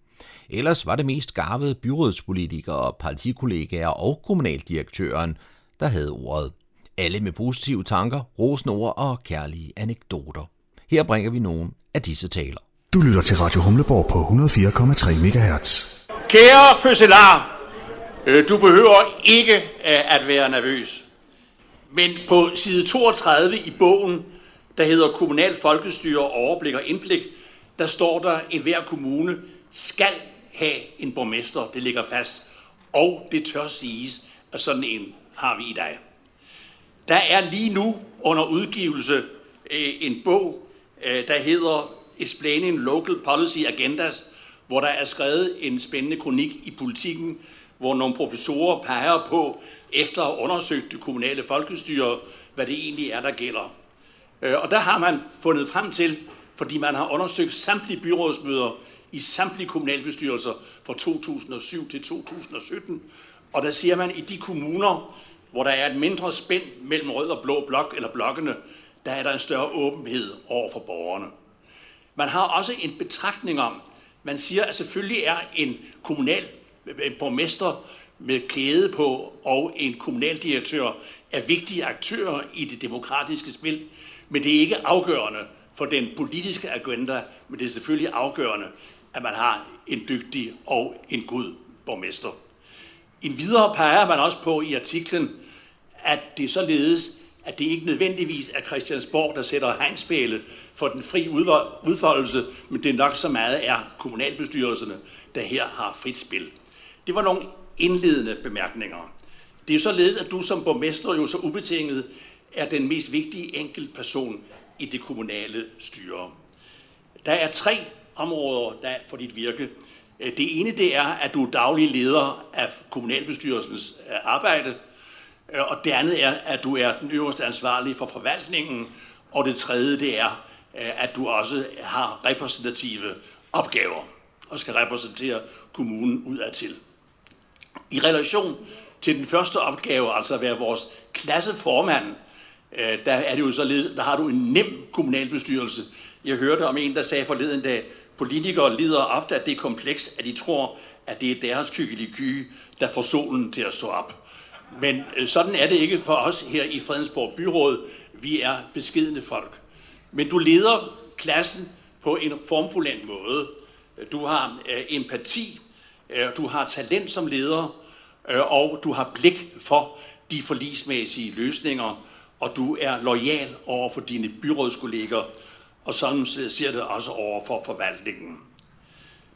Ellers var det mest garvede byrådspolitikere, partikollegaer og kommunaldirektøren, der havde ordet. Alle med positive tanker, rosende ord og kærlige anekdoter. Her bringer vi nogle af disse taler. Du lytter til Radio Humleborg på 104,3 MHz. Kære fødselar, øh, du behøver ikke øh, at være nervøs. Men på side 32 i bogen, der hedder Kommunal Folkestyre, Overblik og Indblik, der står der, at hver kommune skal have en borgmester. Det ligger fast. Og det tør siges, at sådan en har vi i dag. Der er lige nu under udgivelse øh, en bog, øh, der hedder Explaining Local Policy Agendas, hvor der er skrevet en spændende kronik i politikken, hvor nogle professorer peger på, efter at have undersøgt det kommunale folkestyre, hvad det egentlig er, der gælder. Øh, og der har man fundet frem til, fordi man har undersøgt samtlige byrådsmøder i samtlige kommunalbestyrelser fra 2007 til 2017, og der siger man, at i de kommuner, hvor der er et mindre spænd mellem rød og blå blok eller blokkene, der er der en større åbenhed over for borgerne. Man har også en betragtning om, man siger, at selvfølgelig er en kommunal en borgmester med kæde på og en kommunaldirektør er vigtige aktører i det demokratiske spil, men det er ikke afgørende for den politiske agenda, men det er selvfølgelig afgørende, at man har en dygtig og en god borgmester. En videre peger man også på i artiklen, at det således, at det ikke nødvendigvis er Christiansborg, der sætter hegnspæle for den fri udfoldelse, men det er nok så meget er kommunalbestyrelserne, der her har frit spil. Det var nogle indledende bemærkninger. Det er således, at du som borgmester jo så ubetinget er den mest vigtige enkeltperson i det kommunale styre. Der er tre områder der for dit virke. Øh, det ene det er, at du er daglig leder af kommunalbestyrelsens øh, arbejde, øh, og det andet er, at du er den øverste ansvarlige for forvaltningen, og det tredje det er, at du også har repræsentative opgaver og skal repræsentere kommunen udadtil. I relation til den første opgave, altså at være vores klasseformand, der, er det jo så, der har du en nem kommunalbestyrelse. Jeg hørte om en, der sagde forleden dag, politikere lider ofte af det kompleks, at de tror, at det er deres kykkeliky, der får solen til at stå op. Men øh, sådan er det ikke for os her i Fredensborg Byråd. Vi er beskidende folk. Men du leder klassen på en formfuldendt måde. Du har øh, empati, øh, du har talent som leder, og du har blik for de forlismæssige løsninger, og du er lojal over for dine byrådskolleger, og sådan ser det også over for forvaltningen.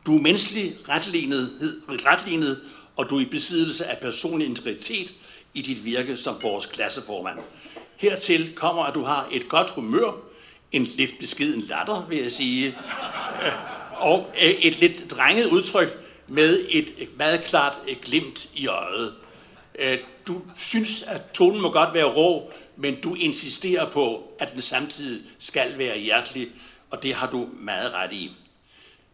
Du er menneskelig retlignet, retlignet, og du er i besiddelse af personlig integritet i dit virke som vores klasseformand. Hertil kommer, at du har et godt humør, en lidt beskeden latter, vil jeg sige, og øh, et lidt drenget udtryk med et meget klart glimt i øjet. Øh, du synes, at tonen må godt være rå, men du insisterer på, at den samtidig skal være hjertelig, og det har du meget ret i.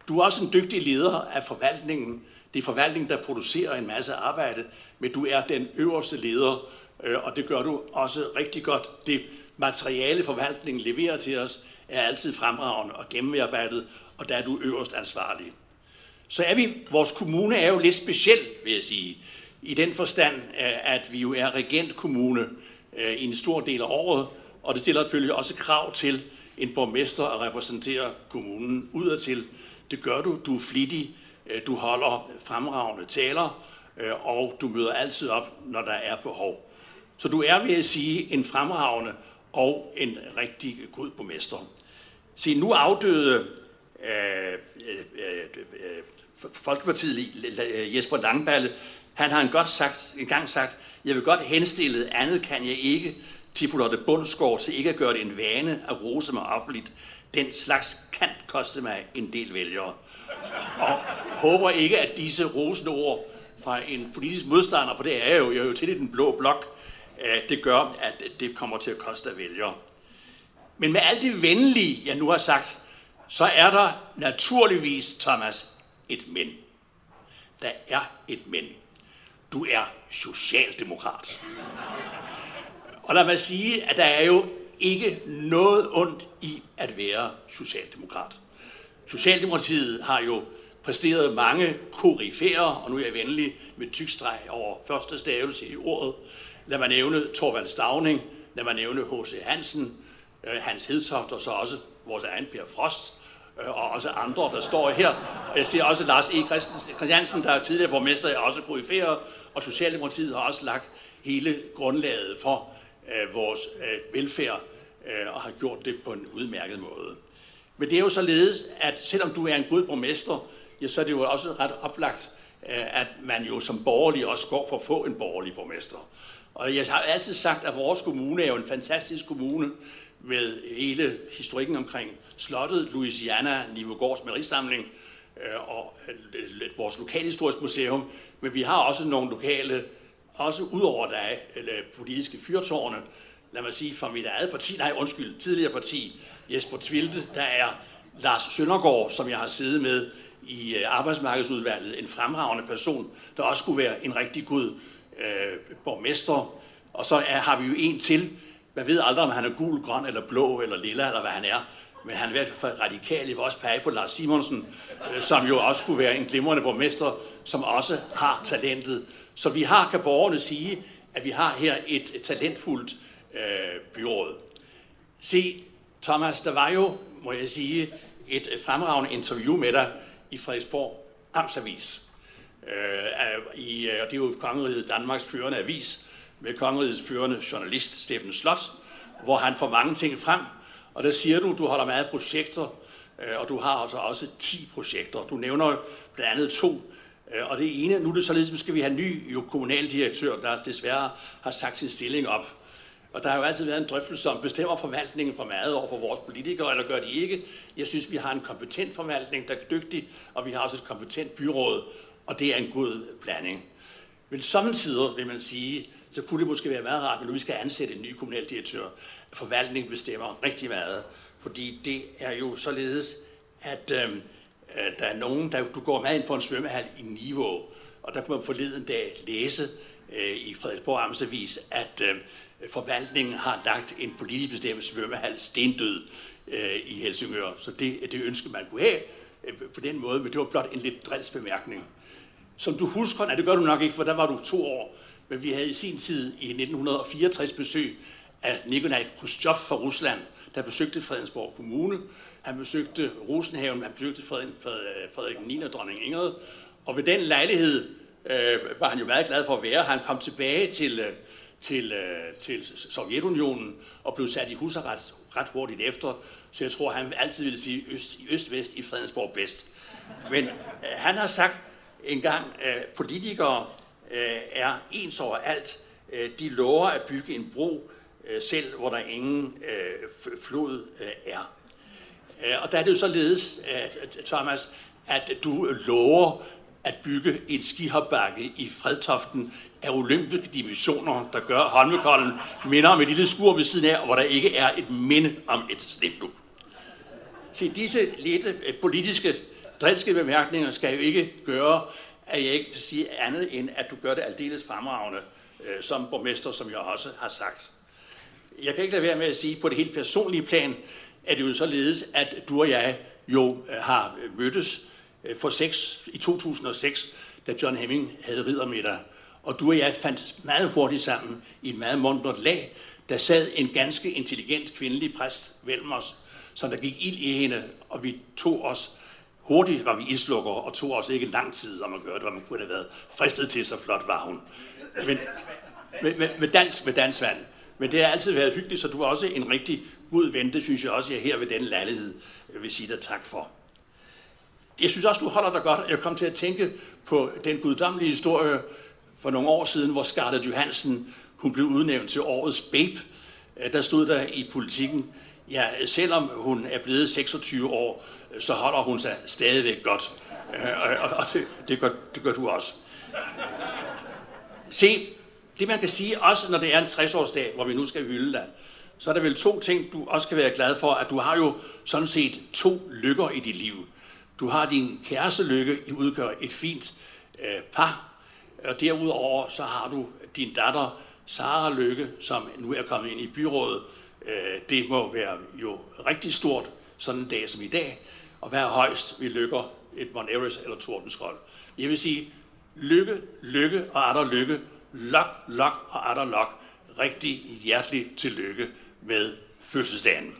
Du er også en dygtig leder af forvaltningen. Det er forvaltningen, der producerer en masse arbejde, men du er den øverste leder, øh, og det gør du også rigtig godt. Det materiale forvaltningen leverer til os, er altid fremragende og gennemarbejdet, og der er du øverst ansvarlig. Så er vi, vores kommune er jo lidt speciel, vil jeg sige, i den forstand, øh, at vi jo er regentkommune øh, i en stor del af året, og det stiller selvfølgelig også krav til en borgmester at repræsentere kommunen udadtil. Det gør du, du er flittig, øh, du holder fremragende taler, øh, og du møder altid op, når der er behov. Så du er, vil jeg sige, en fremragende og en rigtig god borgmester. Se, nu afdøde øh, øh, øh, øh Folkepartiet Jesper Langballe, han har en godt sagt, en gang sagt, jeg vil godt henstille, andet kan jeg ikke, til Lotte Bundsgaard, til ikke at gøre det en vane at rose mig offentligt. Den slags kan koste mig en del vælgere. Og håber ikke, at disse rosende ord fra en politisk modstander, for det er jo, jeg er jo til i den blå blok, øh, det gør, at det kommer til at koste vælgere. Men med alt det venlige, jeg nu har sagt, så er der naturligvis, Thomas, et men. Der er et men. Du er socialdemokrat. Og lad mig sige, at der er jo ikke noget ondt i at være socialdemokrat. Socialdemokratiet har jo præsteret mange korifærer, og nu er jeg venlig med tykstreg over første stavelse i ordet. Lad mig nævne Torvald Stavning, lad mig nævne H.C. Hansen, øh, Hans Hedtoft og så også vores egen Per Frost, Øh, og også andre, der står her. Jeg ser også Lars E. Christiansen, der er tidligere borgmester, er også koryfærer, og Socialdemokratiet har også lagt hele grundlaget for øh, vores øh, velfærd, øh, og har gjort det på en udmærket måde. Men det er jo således, at selvom du er en god borgmester, ja, så er det jo også ret oplagt, øh, at man jo som borgerlig også går for at få en borgerlig borgmester. Og jeg har altid sagt, at vores kommune er jo en fantastisk kommune med hele historikken omkring slottet, Louisiana, Nivogårds malerisamling øh, og øh, vores lokalhistoriske museum. Men vi har også nogle lokale, også udover der er politiske fyrtårne, lad mig sige, fra mit eget parti, nej undskyld, tidligere parti, Jesper Tvilde, der er Lars Søndergaard, som jeg har siddet med i øh, arbejdsmarkedsudvalget, en fremragende person, der også skulle være en rigtig god øh, borgmester. Og så er, har vi jo en til. Man ved aldrig, om han er gul, grøn eller blå eller lilla, eller hvad han er. Men han er i hvert fald radikal. Jeg vil også pege på Lars Simonsen, øh, som jo også kunne være en glimrende borgmester, som også har talentet. Så vi har, kan borgerne sige, at vi har her et, et talentfuldt øh, byråd. Se, Thomas, der var jo, må jeg sige, et fremragende interview med dig i Frederiksborg Amtsavis. Øh, i, øh, og det er jo Kongeriget Danmarks førende avis med Kongerigets førende journalist Steffen Slot, hvor han får mange ting frem. Og der siger du, du holder meget af projekter, øh, og du har altså også 10 projekter. Du nævner blandt andet to. Øh, og det ene, nu er det således, at skal vi have en ny jo, kommunaldirektør, der desværre har sagt sin stilling op. Og der har jo altid været en drøftelse om, bestemmer forvaltningen for meget over for vores politikere, eller gør de ikke? Jeg synes, vi har en kompetent forvaltning, der er dygtig, og vi har også et kompetent byråd, og det er en god blanding. Men samtidig vil man sige, så kunne det måske være meget rart, når vi skal ansætte en ny kommunaldirektør, forvaltningen bestemmer rigtig meget. Fordi det er jo således, at øh, der er nogen, der du går med ind for en svømmehal i Niveau, og der kunne man forleden dag læse øh, i Frederiksborg Amtsavis, at øh, forvaltningen har lagt en politisk bestemt svømmehal stendød øh, i Helsingør. Så det er det ønske, man kunne have øh, på den måde, men det var blot en lidt drils bemærkning. Som du husker, nej det gør du nok ikke, for der var du to år, men vi havde i sin tid i 1964 besøg af Nikolaj Khrushchev fra Rusland, der besøgte Fredensborg Kommune. Han besøgte Rosenhaven, han besøgte Frederik, Frederik 9. og dronning Ingrid. Og ved den lejlighed øh, var han jo meget glad for at være. Han kom tilbage til, øh, til, øh, til Sovjetunionen og blev sat i husarrest ret hurtigt efter. Så jeg tror, han altid ville sige øst, i øst-vest, i Fredensborg bedst. Men øh, han har sagt engang, at øh, politikere øh, er ens over alt. Øh, de lover at bygge en bro, øh, selv hvor der ingen øh, flod øh, er. Øh, og der er det jo således, at, Thomas, at du lover at bygge en skihopbakke i Fredtoften af olympiske dimensioner, der gør Holmenkollen minder om et lille skur ved siden af, hvor der ikke er et minde om et sneflug. Til disse lette øh, politiske drilske bemærkninger skal jo ikke gøre, at jeg ikke vil sige andet end, at du gør det aldeles fremragende øh, som borgmester, som jeg også har sagt. Jeg kan ikke lade være med at sige, på det helt personlige plan, at det jo således, at du og jeg jo øh, har øh, mødtes øh, for seks, i 2006, da John Hemming havde riddermiddag. Og du og jeg fandt meget hurtigt sammen i et meget mundret lag. Der sad en ganske intelligent kvindelig præst mellem os, som der gik ild i hende, og vi tog os hurtigt var vi islukker og tog os ikke lang tid om at gøre det, hvad man kunne have været fristet til, så flot var hun. Men, med, med, med, dans, med dansvand. Men det har altid været hyggeligt, så du er også en rigtig god ven. Det synes jeg også, jeg her ved den lejlighed øh, vil sige dig tak for. Jeg synes også, du holder dig godt. Jeg kom til at tænke på den guddommelige historie for nogle år siden, hvor Scarlett Johansen hun blev udnævnt til årets babe. Øh, der stod der i politikken, ja, selvom hun er blevet 26 år, så holder hun sig stadigvæk godt. Øh, og, og, og det, det, gør, det gør du også. Se, det man kan sige også, når det er en 60-årsdag, hvor vi nu skal hylde dig, så er der vel to ting, du også kan være glad for, at du har jo sådan set to lykker i dit liv. Du har din kærestelykke, I udgør et fint øh, par, og derudover så har du din datter, Sara Lykke, som nu er kommet ind i byrådet. Øh, det må være jo rigtig stort, sådan en dag som i dag og hvad er højst, vi lykker et Mount Everest eller Tordenskold. Jeg vil sige, lykke, lykke og er der lykke, lok, lok og er der lok. Rigtig hjertelig tillykke med fødselsdagen.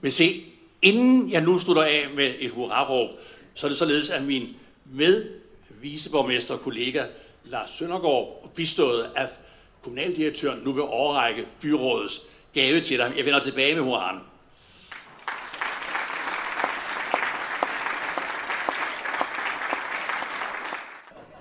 Men se, Inden jeg nu slutter af med et hurraråb, så er det således, at min med viceborgmester kollega Lars Søndergaard, bistået af kommunaldirektøren, nu vil overrække byrådets gave til dig. Jeg vender tilbage med hurraen.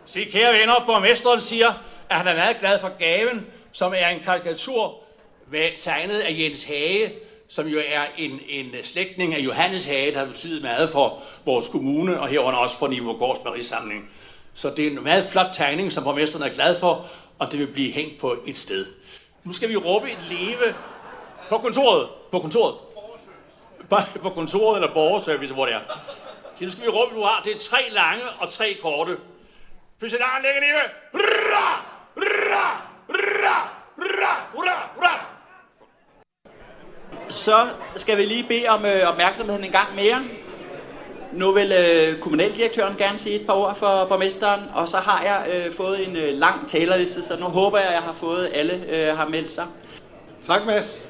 Se, kære venner, borgmesteren siger, at han er meget glad for gaven, som er en karikatur med tegnet af Jens Hage, som jo er en, en slægtning af Johannes Hage, der har betydet meget for vores kommune, og herunder også for Nivogårds Gårds samling. Så det er en meget flot tegning, som borgmesteren er glad for, og det vil blive hængt på et sted. Nu skal vi råbe et leve på kontoret. På kontoret. På kontoret eller borgerservice, hvor det er. Så nu skal vi råbe, du har. Det er tre lange og tre korte. Fysiolaren lægger leve. Hurra! Hurra! Hurra! Hurra! Hurra! Hurra! Så skal vi lige bede om øh, opmærksomheden en gang mere. Nu vil øh, kommunaldirektøren gerne sige et par ord for borgmesteren, og så har jeg øh, fået en øh, lang talerliste, så nu håber jeg, at jeg har fået alle øh, har meldt sig. Tak, Mads.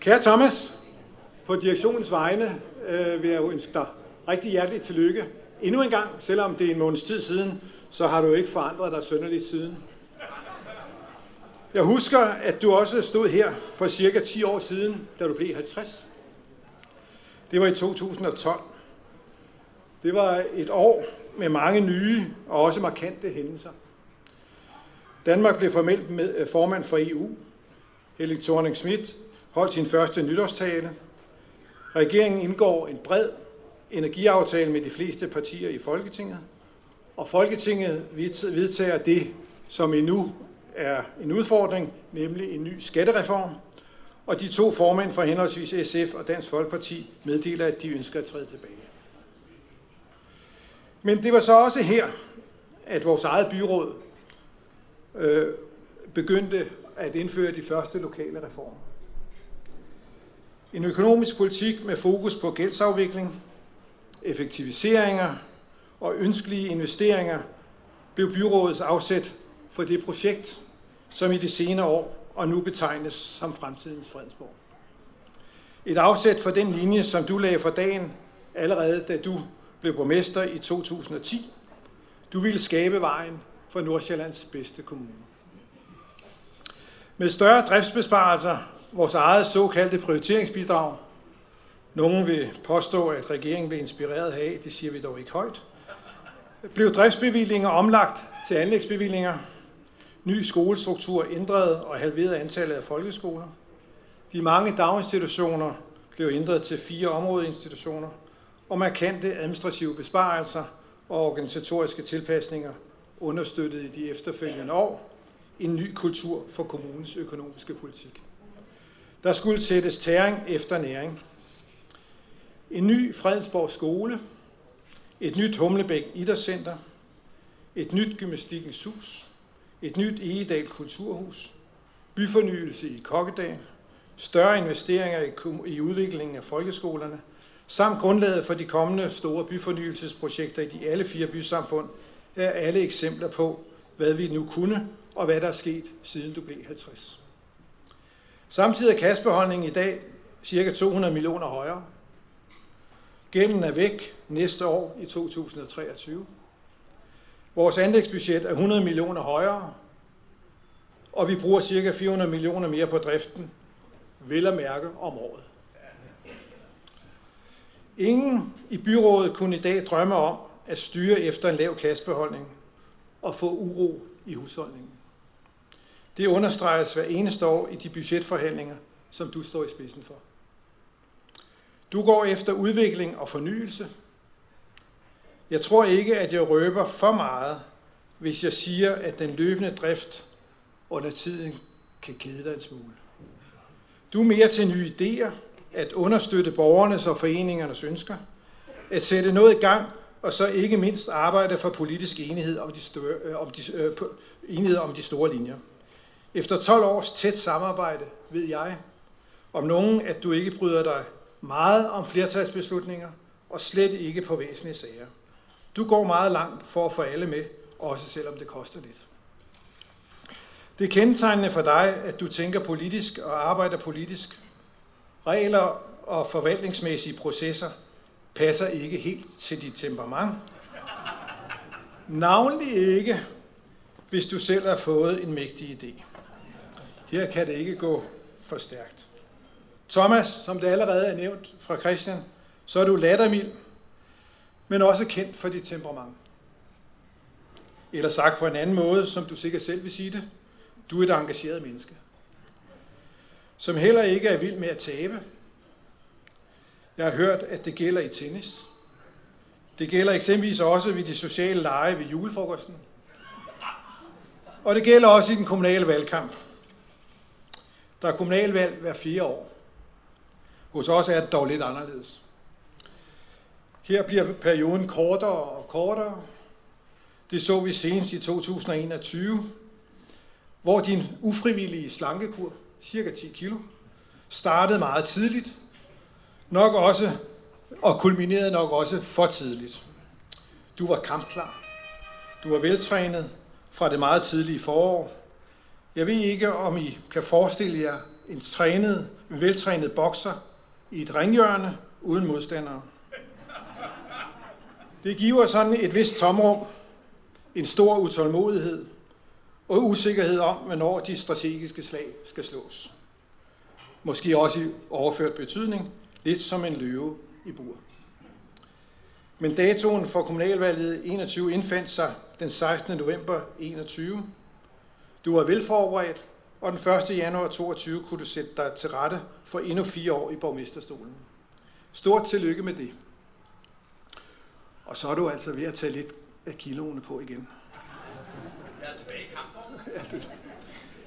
Kære Thomas, på direktionens vegne øh, vil jeg ønske dig rigtig hjerteligt tillykke. Endnu en gang, selvom det er en måneds tid siden, så har du ikke forandret dig sønderligt siden. Jeg husker, at du også stod her for cirka 10 år siden, da du blev 50. Det var i 2012. Det var et år med mange nye og også markante hændelser. Danmark blev formelt med, øh, formand for EU. Helle thorning Schmidt holdt sin første nytårstale. Regeringen indgår en bred energiaftale med de fleste partier i Folketinget. Og Folketinget vedtager det, som endnu er en udfordring, nemlig en ny skattereform. Og de to formænd for henholdsvis SF og Dansk Folkeparti meddeler, at de ønsker at træde tilbage. Men det var så også her, at vores eget byråd øh, begyndte at indføre de første lokale reformer. En økonomisk politik med fokus på gældsafvikling, effektiviseringer og ønskelige investeringer blev byrådets afsæt for det projekt, som i de senere år og nu betegnes som fremtidens Fredensborg. Et afsæt for den linje, som du lagde for dagen allerede da du blev borgmester i 2010. Du ville skabe vejen for Nordsjællands bedste kommune. Med større driftsbesparelser, vores eget såkaldte prioriteringsbidrag, nogen vil påstå, at regeringen blev inspireret af, det siger vi dog ikke højt, blev driftsbevillinger omlagt til anlægsbevillinger, ny skolestruktur ændret og halveret antallet af folkeskoler. De mange daginstitutioner blev ændret til fire områdeinstitutioner, og markante administrative besparelser og organisatoriske tilpasninger understøttede i de efterfølgende år en ny kultur for kommunens økonomiske politik. Der skulle sættes tæring efter næring. En ny Fredensborg skole, et nyt Humlebæk Idrætscenter, et nyt Gymnastikens Hus, et nyt Egedal Kulturhus, byfornyelse i Kokkedal, større investeringer i, i udviklingen af folkeskolerne, samt grundlaget for de kommende store byfornyelsesprojekter i de alle fire bysamfund, er alle eksempler på, hvad vi nu kunne, og hvad der er sket, siden du blev 50. Samtidig er kassebeholdningen i dag ca. 200 millioner højere. Gælden er væk næste år i 2023. Vores anlægsbudget er 100 millioner højere, og vi bruger ca. 400 millioner mere på driften, vel at mærke om året. Ingen i byrådet kunne i dag drømme om at styre efter en lav kassebeholdning og få uro i husholdningen. Det understreges hver eneste år i de budgetforhandlinger, som du står i spidsen for. Du går efter udvikling og fornyelse. Jeg tror ikke, at jeg røber for meget, hvis jeg siger, at den løbende drift under tiden kan kede dig en smule. Du er mere til nye idéer, at understøtte borgernes og foreningernes ønsker, at sætte noget i gang, og så ikke mindst arbejde for politisk enighed om de, større, øh, om de, øh, enighed om de store linjer. Efter 12 års tæt samarbejde ved jeg om nogen, at du ikke bryder dig meget om flertalsbeslutninger, og slet ikke på væsentlige sager. Du går meget langt for at få alle med, også selvom det koster lidt. Det er kendetegnende for dig, at du tænker politisk og arbejder politisk, Regler og forvaltningsmæssige processer passer ikke helt til dit temperament. Navnlig ikke, hvis du selv har fået en mægtig idé. Her kan det ikke gå for stærkt. Thomas, som det allerede er nævnt fra Christian, så er du lattermild, men også kendt for dit temperament. Eller sagt på en anden måde, som du sikkert selv vil sige det, du er et engageret menneske. Som heller ikke er vild med at tabe. Jeg har hørt, at det gælder i tennis. Det gælder eksempelvis også ved de sociale lege ved julefrokosten. Og det gælder også i den kommunale valgkamp. Der er kommunalvalg hver fire år. Hos os er det dog lidt anderledes. Her bliver perioden kortere og kortere. Det så vi senest i 2021, hvor din ufrivillige slankekur, cirka 10 kilo, startede meget tidligt, nok også, og kulminerede nok også for tidligt. Du var kampklar. Du var veltrænet fra det meget tidlige forår. Jeg ved ikke, om I kan forestille jer en trænet, en veltrænet bokser i et ringhjørne uden modstandere. Det giver sådan et vist tomrum, en stor utålmodighed og usikkerhed om, hvornår de strategiske slag skal slås. Måske også i overført betydning, lidt som en løve i bur. Men datoen for kommunalvalget 21 indfandt sig den 16. november 21. Du var velforberedt, og den 1. januar 22 kunne du sætte dig til rette for endnu fire år i borgmesterstolen. Stort tillykke med det. Og så er du altså ved at tage lidt af kiloene på igen. Jeg er tilbage i kampform.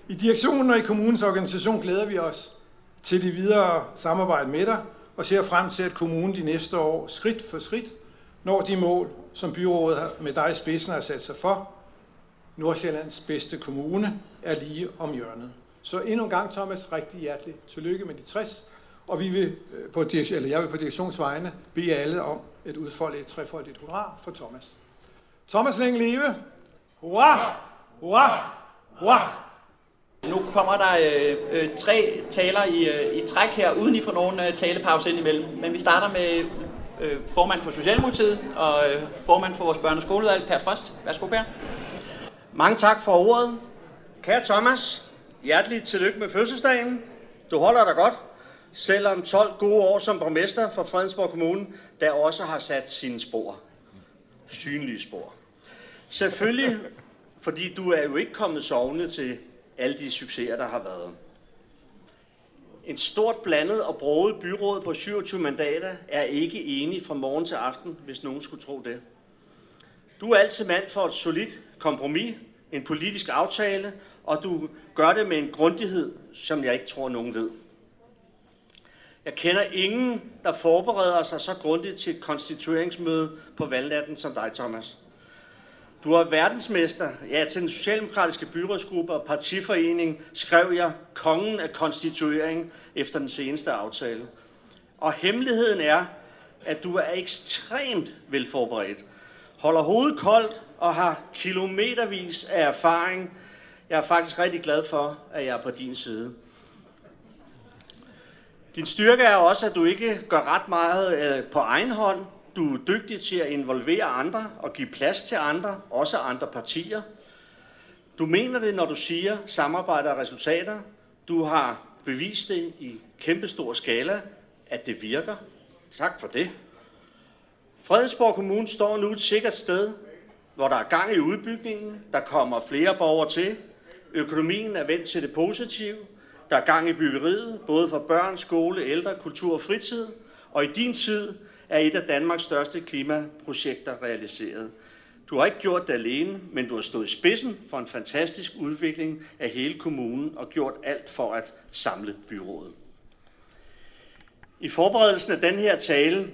I direktionen og i kommunens organisation glæder vi os til det videre samarbejde med dig, og ser frem til, at kommunen de næste år skridt for skridt når de mål, som byrådet med dig i spidsen har sat sig for. Nordsjællands bedste kommune er lige om hjørnet. Så endnu en gang, Thomas, rigtig hjertelig tillykke med de 60. Og vi vil øh, på, eller jeg vil på direktionsvejene bede alle om et udfoldet trefoldigt hurra for Thomas. Thomas længe leve! Hurra! Hurra! Hurra! Nu kommer der øh, øh, tre taler i, øh, i træk her, uden I får nogen øh, talepause ind imellem. Men vi starter med øh, formand for Socialdemokratiet og øh, formand for vores børne- og skoleudvalg, Per Frost. Værsgo, Per. Mange tak for ordet. Kære Thomas, hjerteligt tillykke med fødselsdagen. Du holder dig godt, selvom 12 gode år som borgmester for Fredensborg Kommune, der også har sat sine spor. Synlige spor. Selvfølgelig, fordi du er jo ikke kommet sovende til alle de succeser, der har været. En stort blandet og broget byråd på 27 mandater er ikke enig fra morgen til aften, hvis nogen skulle tro det. Du er altid mand for et solidt kompromis, en politisk aftale, og du gør det med en grundighed, som jeg ikke tror, nogen ved. Jeg kender ingen, der forbereder sig så grundigt til et konstitueringsmøde på valgnatten som dig, Thomas. Du er verdensmester. Ja, til den socialdemokratiske byrådsgruppe og partiforening skrev jeg kongen af konstituering efter den seneste aftale. Og hemmeligheden er, at du er ekstremt velforberedt, holder hovedet koldt og har kilometervis af erfaring. Jeg er faktisk rigtig glad for, at jeg er på din side. Din styrke er også, at du ikke gør ret meget øh, på egen hånd, du er dygtig til at involvere andre og give plads til andre, også andre partier. Du mener det, når du siger samarbejde og resultater. Du har bevist det i kæmpestor skala, at det virker. Tak for det. Fredensborg Kommune står nu et sikkert sted, hvor der er gang i udbygningen, der kommer flere borgere til, økonomien er vendt til det positive, der er gang i byggeriet, både for børn, skole, ældre, kultur og fritid, og i din tid er et af Danmarks største klimaprojekter realiseret. Du har ikke gjort det alene, men du har stået i spidsen for en fantastisk udvikling af hele kommunen og gjort alt for at samle byrådet. I forberedelsen af den her tale,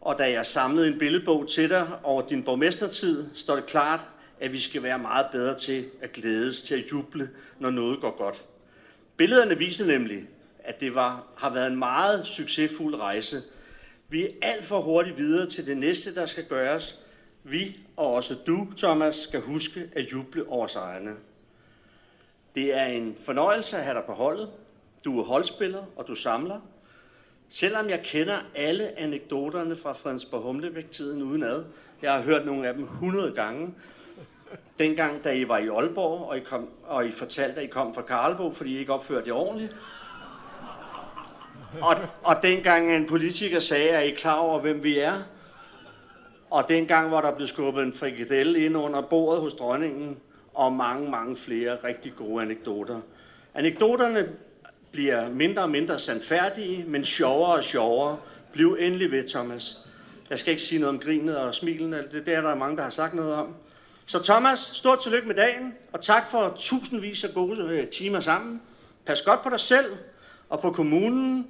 og da jeg samlede en billedbog til dig over din borgmestertid, står det klart, at vi skal være meget bedre til at glædes, til at juble, når noget går godt. Billederne viser nemlig, at det var, har været en meget succesfuld rejse, vi er alt for hurtigt videre til det næste, der skal gøres. Vi, og også du, Thomas, skal huske at juble over sejrene. Det er en fornøjelse at have dig på holdet. Du er holdspiller, og du samler. Selvom jeg kender alle anekdoterne fra Fredensborg Humlebæk-tiden udenad, jeg har hørt nogle af dem 100 gange, dengang, da I var i Aalborg, og I, kom, og I fortalte, at I kom fra Karlbo, fordi I ikke opførte det ordentligt. Og, og dengang en politiker sagde, at I er klar over, hvem vi er. Og dengang, hvor der blev skubbet en frikadelle ind under bordet hos dronningen, og mange, mange flere rigtig gode anekdoter. Anekdoterne bliver mindre og mindre sandfærdige, men sjovere og sjovere. Bliv endelig ved, Thomas. Jeg skal ikke sige noget om grinet og smilen, det er der mange, der har sagt noget om. Så Thomas, stort tillykke med dagen, og tak for tusindvis af gode øh, timer sammen. Pas godt på dig selv og på kommunen.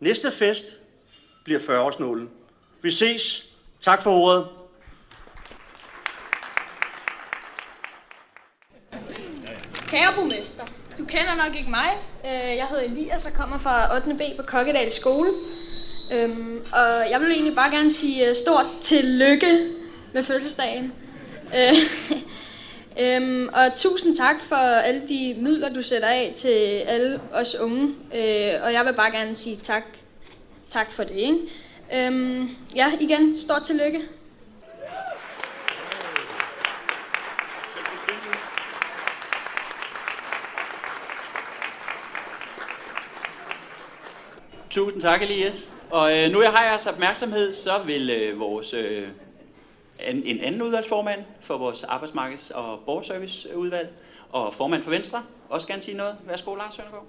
Næste fest bliver 40-årsnålen. Vi ses. Tak for ordet. Kære borgmester, du kender nok ikke mig. Øh, jeg hedder Elias og kommer fra 8. B på Kokkedal skole. Øhm, og jeg vil egentlig bare gerne sige øh, stort tillykke med fødselsdagen. Øh, øhm, og tusind tak for alle de midler, du sætter af til alle os unge. Øh, og jeg vil bare gerne sige tak, tak for det. Ikke? Øhm, ja, igen, stort tillykke. Tusind tak, Elias. Og øh, nu jeg har jeres opmærksomhed, så vil øh, vores øh, en, anden udvalgsformand for vores arbejdsmarkeds- og borgerserviceudvalg og formand for Venstre også gerne sige noget. Værsgo, Lars Søndergaard.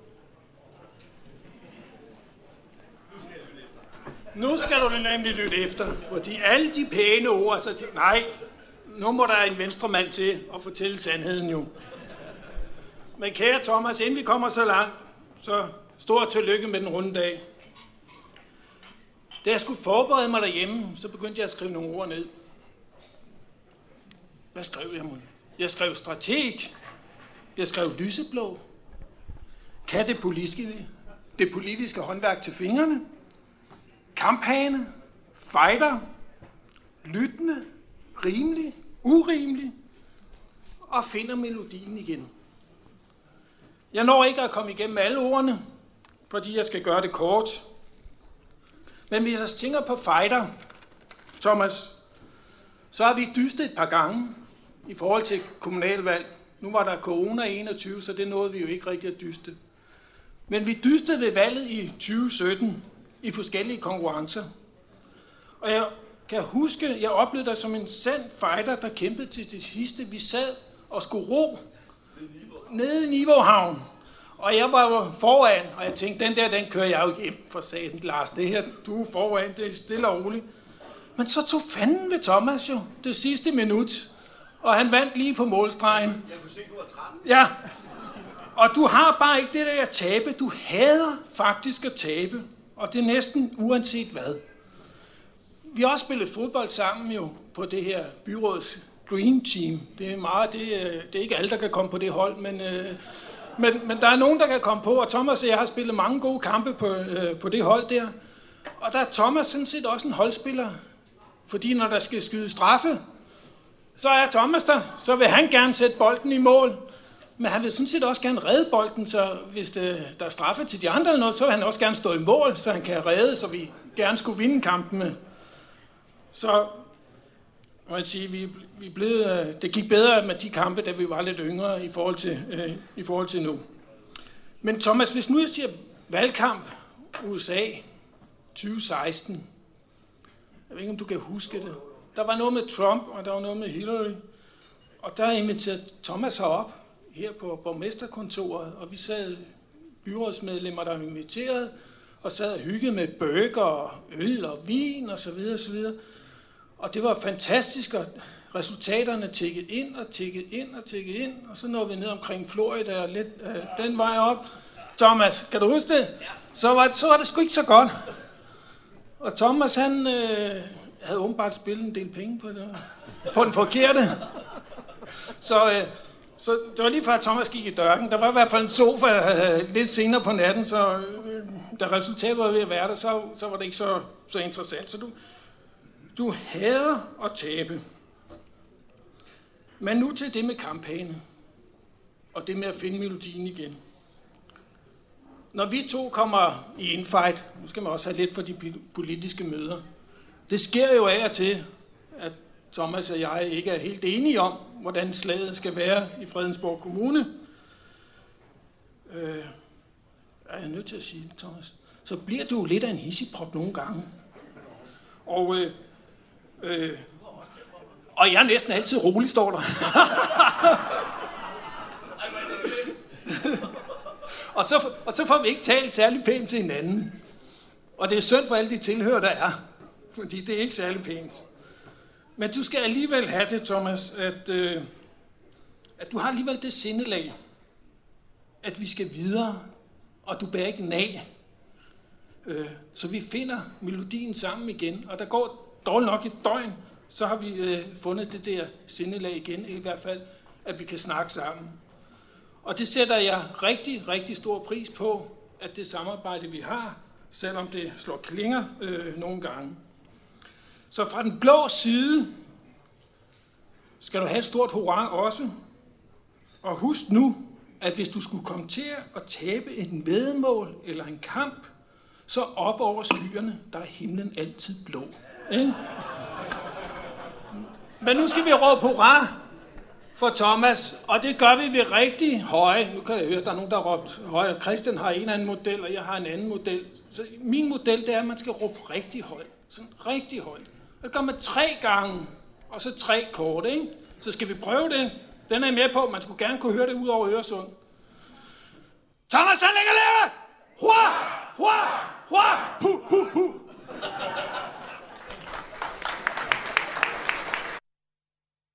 Nu skal du nemlig lytte efter, fordi alle de pæne ord, så til, nej, nu må der en venstremand til at fortælle sandheden jo. Men kære Thomas, inden vi kommer så langt, så stort tillykke med den runde dag. Da jeg skulle forberede mig derhjemme, så begyndte jeg at skrive nogle ord ned. Hvad skrev jeg, mon? Jeg skrev strateg. Jeg skrev lyseblå. Kan det politiske, det politiske håndværk til fingrene. Kamphane. Fighter. Lyttende. Rimelig. Urimelig. Og finder melodien igen. Jeg når ikke at komme igennem alle ordene, fordi jeg skal gøre det kort. Men hvis jeg tænker på fighter, Thomas, så har vi dystet et par gange i forhold til kommunalvalg. Nu var der corona 21, så det nåede vi jo ikke rigtig at dyste. Men vi dystede ved valget i 2017 i forskellige konkurrencer. Og jeg kan huske, jeg oplevede dig som en sand fighter, der kæmpede til det sidste. Vi sad og skulle ro nede i Niveauhavn. Og jeg var jo foran, og jeg tænkte, den der, den kører jeg jo hjem for saten, Lars. Det her, du er foran, det er stille og roligt. Men så tog fanden ved Thomas jo, det sidste minut. Og han vandt lige på målstregen. Jeg kunne se, du var 13. Ja. Og du har bare ikke det der at tabe. Du hader faktisk at tabe. Og det er næsten uanset hvad. Vi har også spillet fodbold sammen jo på det her byråds Dream Team. Det er meget, det, det er ikke alle, der kan komme på det hold, men øh, men, men der er nogen, der kan komme på, og Thomas og jeg har spillet mange gode kampe på, øh, på det hold der. Og der er Thomas sådan set også en holdspiller. Fordi når der skal skyde straffe, så er Thomas der. Så vil han gerne sætte bolden i mål. Men han vil sådan set også gerne redde bolden, så hvis det, der er straffe til de andre eller noget, så vil han også gerne stå i mål, så han kan redde, så vi gerne skulle vinde kampen med. Så må jeg sige, vi, vi blevet, øh, det gik bedre med de kampe, da vi var lidt yngre i forhold til, øh, i forhold til nu. Men Thomas, hvis nu jeg siger valgkamp USA 2016, jeg ved ikke, om du kan huske det. Der var noget med Trump, og der var noget med Hillary. Og der inviterede Thomas herop, her på borgmesterkontoret, og vi sad byrådsmedlemmer, der inviteret, og sad og hyggede med burger og øl og vin og så videre, og så videre. Og det var fantastisk, og resultaterne tækket ind og tækket ind og tækket ind, og så når vi ned omkring Florida og lidt øh, den vej op. Thomas, kan du huske det? Så var, så var det sgu ikke så godt. Og Thomas, han øh, havde åbenbart spillet en del penge på, det, på den forkerte. Så, øh, så det var lige før Thomas gik i dørken. Der var i hvert fald en sofa øh, lidt senere på natten, så øh, da resultatet var ved at være der, så, så var det ikke så, så interessant. Så du, du hader at tabe. Men nu til det med kampagne. Og det med at finde melodien igen. når vi to kommer i infight, nu skal man også have lidt for de politiske møder, det sker jo af og til, at Thomas og jeg ikke er helt enige om, hvordan slaget skal være i Fredensborg Kommune. Øh, er jeg nødt til at sige det, Thomas? Så bliver du lidt af en hissigprop nogle gange. Og, øh, øh, og jeg er næsten altid rolig, står der. og, så, og så får vi ikke talt særlig pænt til hinanden. Og det er synd for alle de tilhører, der er. Fordi det er ikke særlig pænt. Men du skal alligevel have det, Thomas, at, øh, at du har alligevel det sindelag, at vi skal videre, og du bærer ikke nag. Øh, så vi finder melodien sammen igen, og der går dårligt nok et døgn, så har vi øh, fundet det der sindelag igen, i hvert fald, at vi kan snakke sammen. Og det sætter jeg rigtig, rigtig stor pris på, at det samarbejde, vi har, selvom det slår klinger øh, nogle gange. Så fra den blå side skal du have et stort hurra også. Og husk nu, at hvis du skulle komme til at tabe en vedmål eller en kamp, så op over skyerne, der er himlen altid blå. Ikke? Men nu skal vi råbe hurra for Thomas, og det gør vi ved rigtig høje. Nu kan jeg høre, at der er nogen, der har råbt høje. Christian har en anden model, og jeg har en anden model. Så min model, det er, at man skal råbe rigtig højt. Sådan rigtig højt. Det gør man tre gange, og så tre kort, ikke? Så skal vi prøve det. Den er jeg med på. Man skulle gerne kunne høre det ud over Øresund. Thomas, han ligger leve! Hua! Hua! Hua! Hu, hu, hu!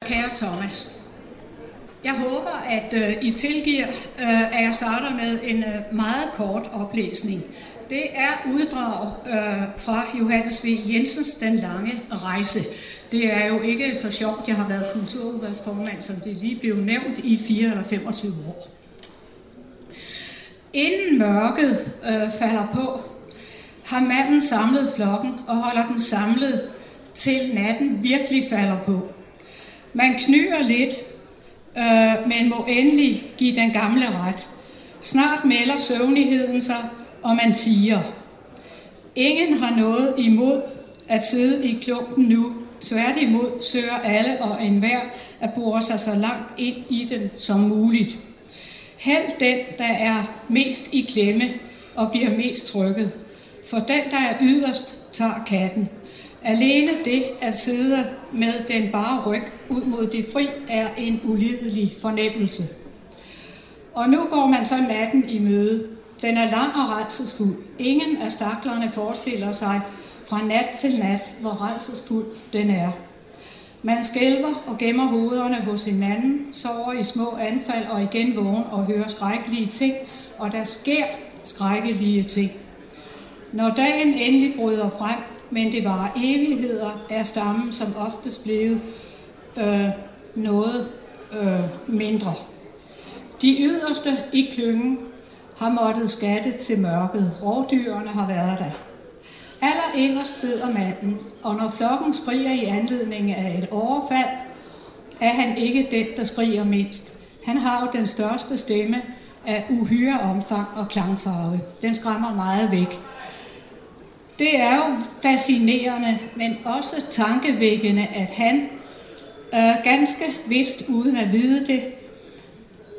Kære Thomas, jeg håber, at øh, I tilgiver, øh, at jeg starter med en øh, meget kort oplæsning. Det er uddrag øh, fra Johannes V. Jensens Den Lange Rejse. Det er jo ikke for sjovt, jeg har været kulturudvalgsformand, som det lige blev nævnt i 4 eller 25 år. Inden mørket øh, falder på, har manden samlet flokken og holder den samlet, til natten virkelig falder på. Man knyer lidt, øh, men må endelig give den gamle ret. Snart melder søvnigheden sig, og man siger, ingen har noget imod at sidde i klumpen nu. Tværtimod søger alle og enhver at bore sig så langt ind i den som muligt. Held den, der er mest i klemme og bliver mest trykket. For den, der er yderst, tager katten. Alene det at sidde med den bare ryg ud mod det fri er en ulidelig fornemmelse. Og nu går man så natten i møde. Den er lang og redselsfuld. Ingen af staklerne forestiller sig fra nat til nat, hvor redselsfuld den er. Man skælver og gemmer hovederne hos hinanden, sover i små anfald og igen vågen og hører skrækkelige ting, og der sker skrækkelige ting. Når dagen endelig bryder frem, men det var evigheder, er stammen som oftest blevet øh, noget øh, mindre. De yderste i klyngen har måttet skatte til mørket. Rovdyrene har været der. Aller inderst sidder manden, og når flokken skriger i anledning af et overfald, er han ikke den, der skriger mindst. Han har jo den største stemme af uhyre omfang og klangfarve. Den skræmmer meget væk. Det er jo fascinerende, men også tankevækkende, at han øh, ganske vist uden at vide det,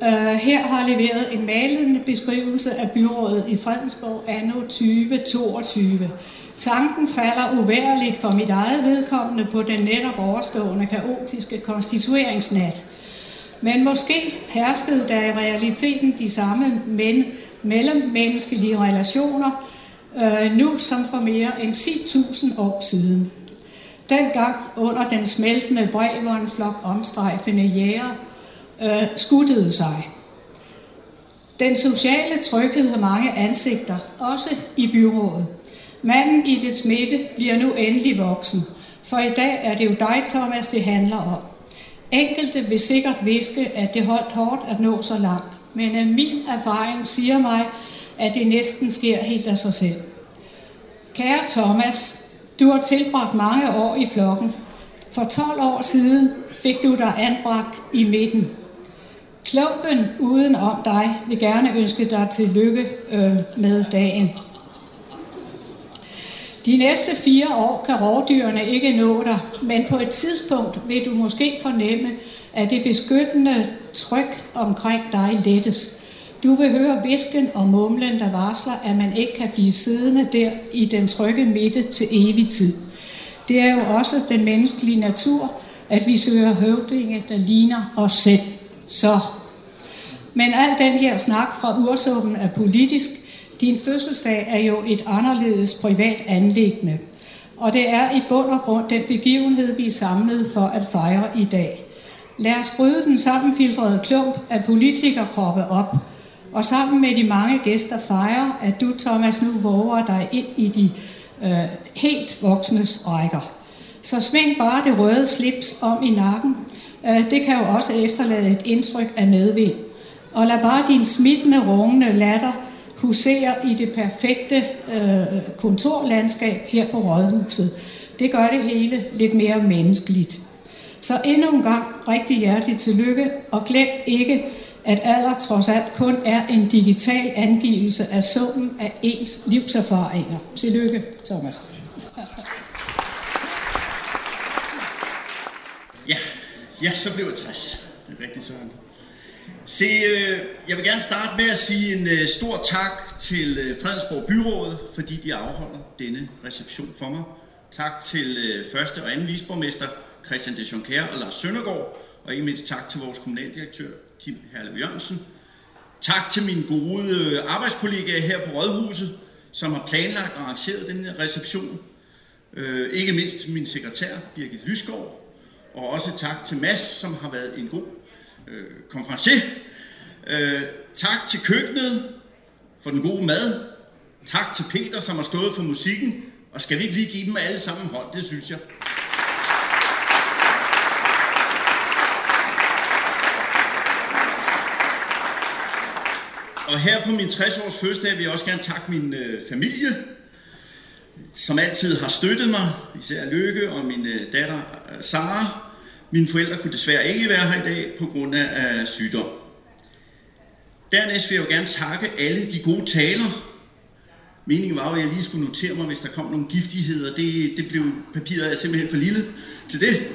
Øh, her har leveret en malende beskrivelse af byrådet i Fredensborg anno 2022. Tanken falder uværligt for mit eget vedkommende på den netop overstående kaotiske konstitueringsnat. Men måske herskede der i realiteten de samme men, mellemmenneskelige relationer, øh, nu som for mere end 10.000 år siden. Dengang under den smeltende brev, og en flok omstrejfende jæger øh, skuttede sig. Den sociale tryghed har mange ansigter, også i byrådet. Manden i det smitte bliver nu endelig voksen, for i dag er det jo dig, Thomas, det handler om. Enkelte vil sikkert viske, at det holdt hårdt at nå så langt, men øh, min erfaring siger mig, at det næsten sker helt af sig selv. Kære Thomas, du har tilbragt mange år i flokken. For 12 år siden fik du dig anbragt i midten. Klumpen uden om dig vil gerne ønske dig tillykke øh, med dagen. De næste fire år kan rovdyrene ikke nå dig, men på et tidspunkt vil du måske fornemme, at det beskyttende tryk omkring dig lettes. Du vil høre visken og mumlen, der varsler, at man ikke kan blive siddende der i den trygge midte til evig tid. Det er jo også den menneskelige natur, at vi søger høvdinge, der ligner os selv. Så. Men al den her snak fra ursuppen er politisk. Din fødselsdag er jo et anderledes privat anlæggende. Og det er i bund og grund den begivenhed, vi er samlet for at fejre i dag. Lad os bryde den sammenfiltrede klump af politikerkroppe op, og sammen med de mange gæster fejre, at du, Thomas, nu våger dig ind i de øh, helt voksnes rækker. Så sving bare det røde slips om i nakken. Øh, det kan jo også efterlade et indtryk af medvind. Og lad bare din smittende, rungende latter husere i det perfekte øh, kontorlandskab her på Rådhuset. Det gør det hele lidt mere menneskeligt. Så endnu en gang rigtig hjertelig tillykke, og glem ikke, at alder trods alt kun er en digital angivelse af summen af ens livserfaringer. Tillykke, Thomas. Ja, ja, så blev jeg 60. Det er rigtigt sådan. Se, øh, jeg vil gerne starte med at sige en øh, stor tak til øh, Fredensborg Byråd, fordi de afholder denne reception for mig. Tak til første og anden visborgmester Christian de Jonker og Lars Søndergaard, og ikke mindst tak til vores kommunaldirektør Kim Herlev Jørgensen. Tak til mine gode arbejdskollegaer her på Rådhuset, som har planlagt og arrangeret denne reception. Ikke mindst min sekretær, Birgit Lysgaard, og også tak til Mads, som har været en god øh, konferencier. Øh, tak til køkkenet for den gode mad. Tak til Peter, som har stået for musikken. Og skal vi ikke lige give dem alle sammen hånd, det synes jeg. Og her på min 60-års fødselsdag vil jeg også gerne takke min øh, familie, som altid har støttet mig, især Lykke og min øh, datter øh, Sara. Mine forældre kunne desværre ikke være her i dag på grund af sygdom. Dernæst vil jeg jo gerne takke alle de gode taler. Meningen var jo, at jeg lige skulle notere mig, hvis der kom nogle giftigheder. Det, det blev papiret er simpelthen for lille til det.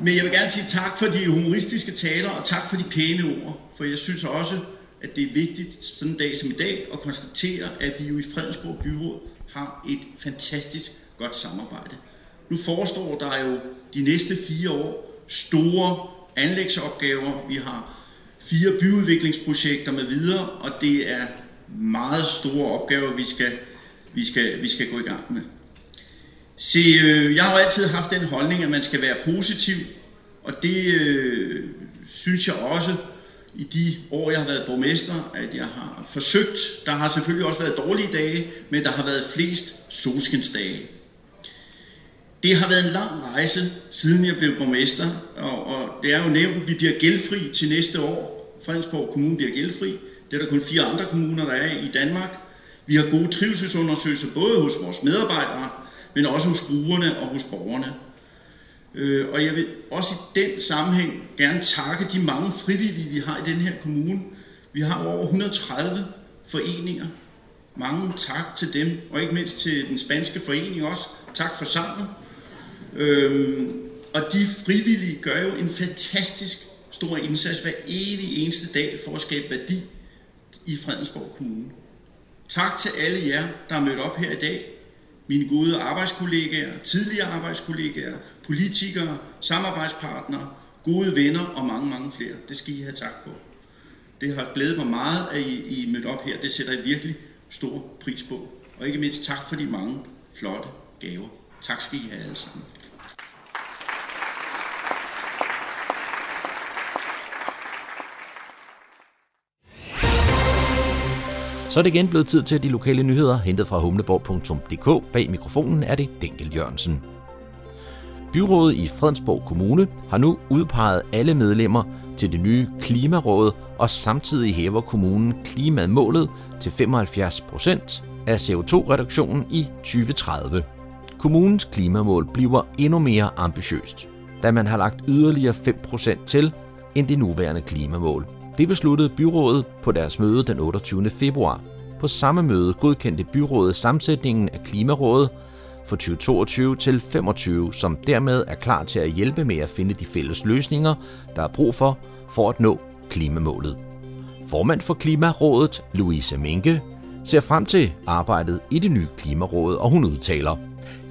Men jeg vil gerne sige tak for de humoristiske taler, og tak for de pæne ord. For jeg synes også, at det er vigtigt sådan en dag som i dag at konstatere, at vi jo i Fredensborg Byråd har et fantastisk godt samarbejde. Nu forestår der jo de næste fire år store anlægsopgaver. Vi har fire byudviklingsprojekter med videre, og det er meget store opgaver, vi skal, vi skal, vi skal gå i gang med. Se, øh, jeg har altid haft den holdning, at man skal være positiv, og det øh, synes jeg også i de år, jeg har været borgmester, at jeg har forsøgt. Der har selvfølgelig også været dårlige dage, men der har været flest solskinsdage. Det har været en lang rejse, siden jeg blev borgmester, og, og det er jo nævnt, at vi bliver gældfri til næste år. Fredensborg Kommune bliver gældfri. Det er der kun fire andre kommuner, der er i Danmark. Vi har gode trivselsundersøgelser, både hos vores medarbejdere, men også hos brugerne og hos borgerne. Øh, og jeg vil også i den sammenhæng gerne takke de mange frivillige, vi har i den her kommune. Vi har over 130 foreninger. Mange tak til dem, og ikke mindst til den spanske forening også. Tak for sammen. Øhm, og de frivillige gør jo en fantastisk stor indsats hver evig eneste dag for at skabe værdi i Fredensborg Kommune. Tak til alle jer, der er mødt op her i dag. Mine gode arbejdskollegaer, tidligere arbejdskollegaer, politikere, samarbejdspartnere, gode venner og mange, mange flere. Det skal I have tak på. Det har glædet mig meget, at I, I er mødt op her. Det sætter jeg virkelig stor pris på. Og ikke mindst tak for de mange flotte gaver. Tak skal I have alle sammen. Så er det igen blevet tid til de lokale nyheder, hentet fra humleborg.dk. Bag mikrofonen er det Dinkel Jørgensen. Byrådet i Fredensborg Kommune har nu udpeget alle medlemmer til det nye Klimaråd, og samtidig hæver kommunen klimamålet til 75 procent af CO2-reduktionen i 2030. Kommunens klimamål bliver endnu mere ambitiøst, da man har lagt yderligere 5 procent til end det nuværende klimamål. Det besluttede byrådet på deres møde den 28. februar. På samme møde godkendte byrådet sammensætningen af Klimarådet for 2022 til 25, som dermed er klar til at hjælpe med at finde de fælles løsninger, der er brug for for at nå klimamålet. Formand for Klimarådet, Louise Minke, ser frem til arbejdet i det nye Klimaråd, og hun udtaler,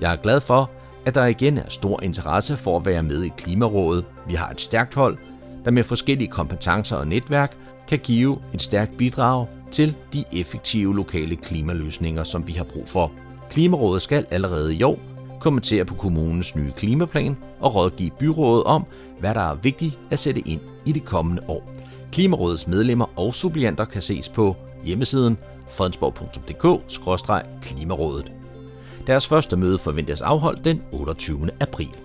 Jeg er glad for, at der igen er stor interesse for at være med i Klimarådet. Vi har et stærkt hold, der med forskellige kompetencer og netværk kan give et stærkt bidrag til de effektive lokale klimaløsninger, som vi har brug for. Klimarådet skal allerede i år kommentere på kommunens nye klimaplan og rådgive byrådet om, hvad der er vigtigt at sætte ind i det kommende år. Klimarådets medlemmer og suppleanter kan ses på hjemmesiden fredensborg.dk-klimarådet. Deres første møde forventes afholdt den 28. april.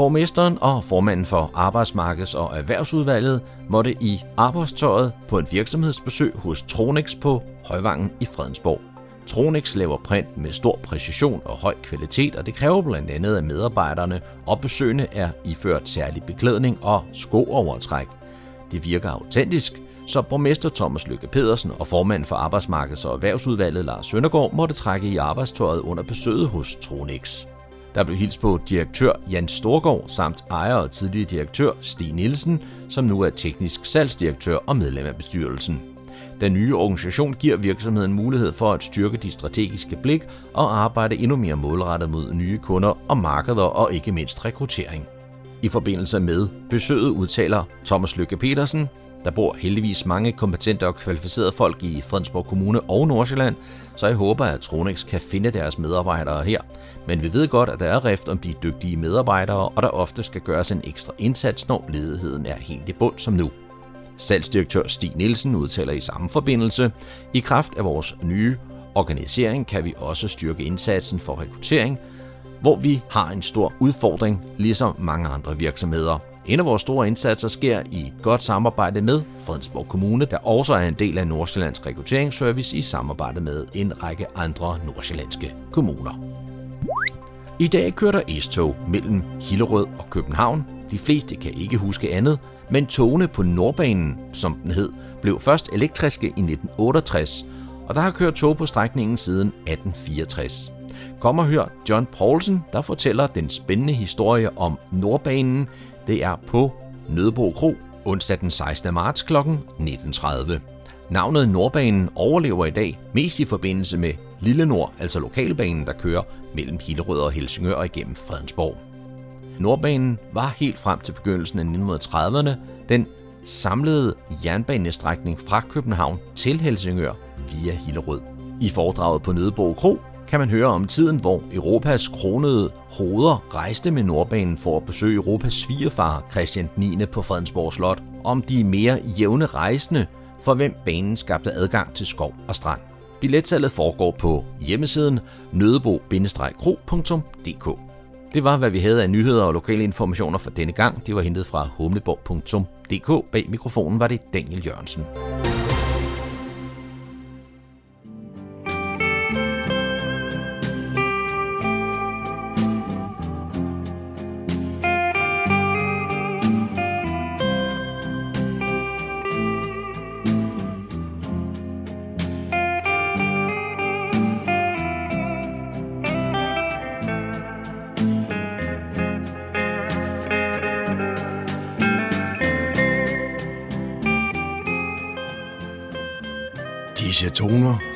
Borgmesteren og formanden for Arbejdsmarkeds- og Erhvervsudvalget måtte i arbejdstøjet på en virksomhedsbesøg hos Tronex på Højvangen i Fredensborg. Tronex laver print med stor præcision og høj kvalitet, og det kræver blandt andet, at medarbejderne og besøgende er iført særlig beklædning og skoovertræk. Det virker autentisk, så borgmester Thomas Lykke Pedersen og formand for Arbejdsmarkeds- og Erhvervsudvalget Lars Søndergaard måtte trække i arbejdstøjet under besøget hos Tronex. Der blev hils på direktør Jan Storgård samt ejer og tidligere direktør Stig Nielsen, som nu er teknisk salgsdirektør og medlem af bestyrelsen. Den nye organisation giver virksomheden mulighed for at styrke de strategiske blik og arbejde endnu mere målrettet mod nye kunder og markeder og ikke mindst rekruttering. I forbindelse med besøget udtaler Thomas Lykke Petersen, der bor heldigvis mange kompetente og kvalificerede folk i Fredensborg Kommune og Nordsjælland, så jeg håber, at Tronex kan finde deres medarbejdere her. Men vi ved godt, at der er rift om de dygtige medarbejdere, og der ofte skal gøres en ekstra indsats, når ledigheden er helt i bund som nu. Salgsdirektør Stig Nielsen udtaler i samme forbindelse, i kraft af vores nye organisering kan vi også styrke indsatsen for rekruttering, hvor vi har en stor udfordring, ligesom mange andre virksomheder. En af vores store indsatser sker i et godt samarbejde med Fredensborg Kommune, der også er en del af Nordsjællands rekrutteringsservice i samarbejde med en række andre nordsjællandske kommuner. I dag kører der S-tog mellem Hillerød og København. De fleste kan ikke huske andet, men togene på Nordbanen, som den hed, blev først elektriske i 1968, og der har kørt tog på strækningen siden 1864. Kom og hør John Paulsen, der fortæller den spændende historie om Nordbanen. Det er på Nødbro Kro, onsdag den 16. marts kl. 19.30. Navnet Nordbanen overlever i dag mest i forbindelse med Lille Nord, altså lokalbanen, der kører mellem Hillerød og Helsingør og igennem Fredensborg. Nordbanen var helt frem til begyndelsen af 1930'erne den samlede jernbanestrækning fra København til Helsingør via Hillerød. I foredraget på Nødebro Kro kan man høre om tiden, hvor Europas kronede hoveder rejste med Nordbanen for at besøge Europas svigerfar Christian 9. på Fredensborg Slot, om de mere jævne rejsende, for hvem banen skabte adgang til skov og strand. Billetsalget foregår på hjemmesiden nødebo-kro.dk. Det var, hvad vi havde af nyheder og lokale informationer for denne gang. Det var hentet fra humleborg.dk. Bag mikrofonen var det Daniel Jørgensen.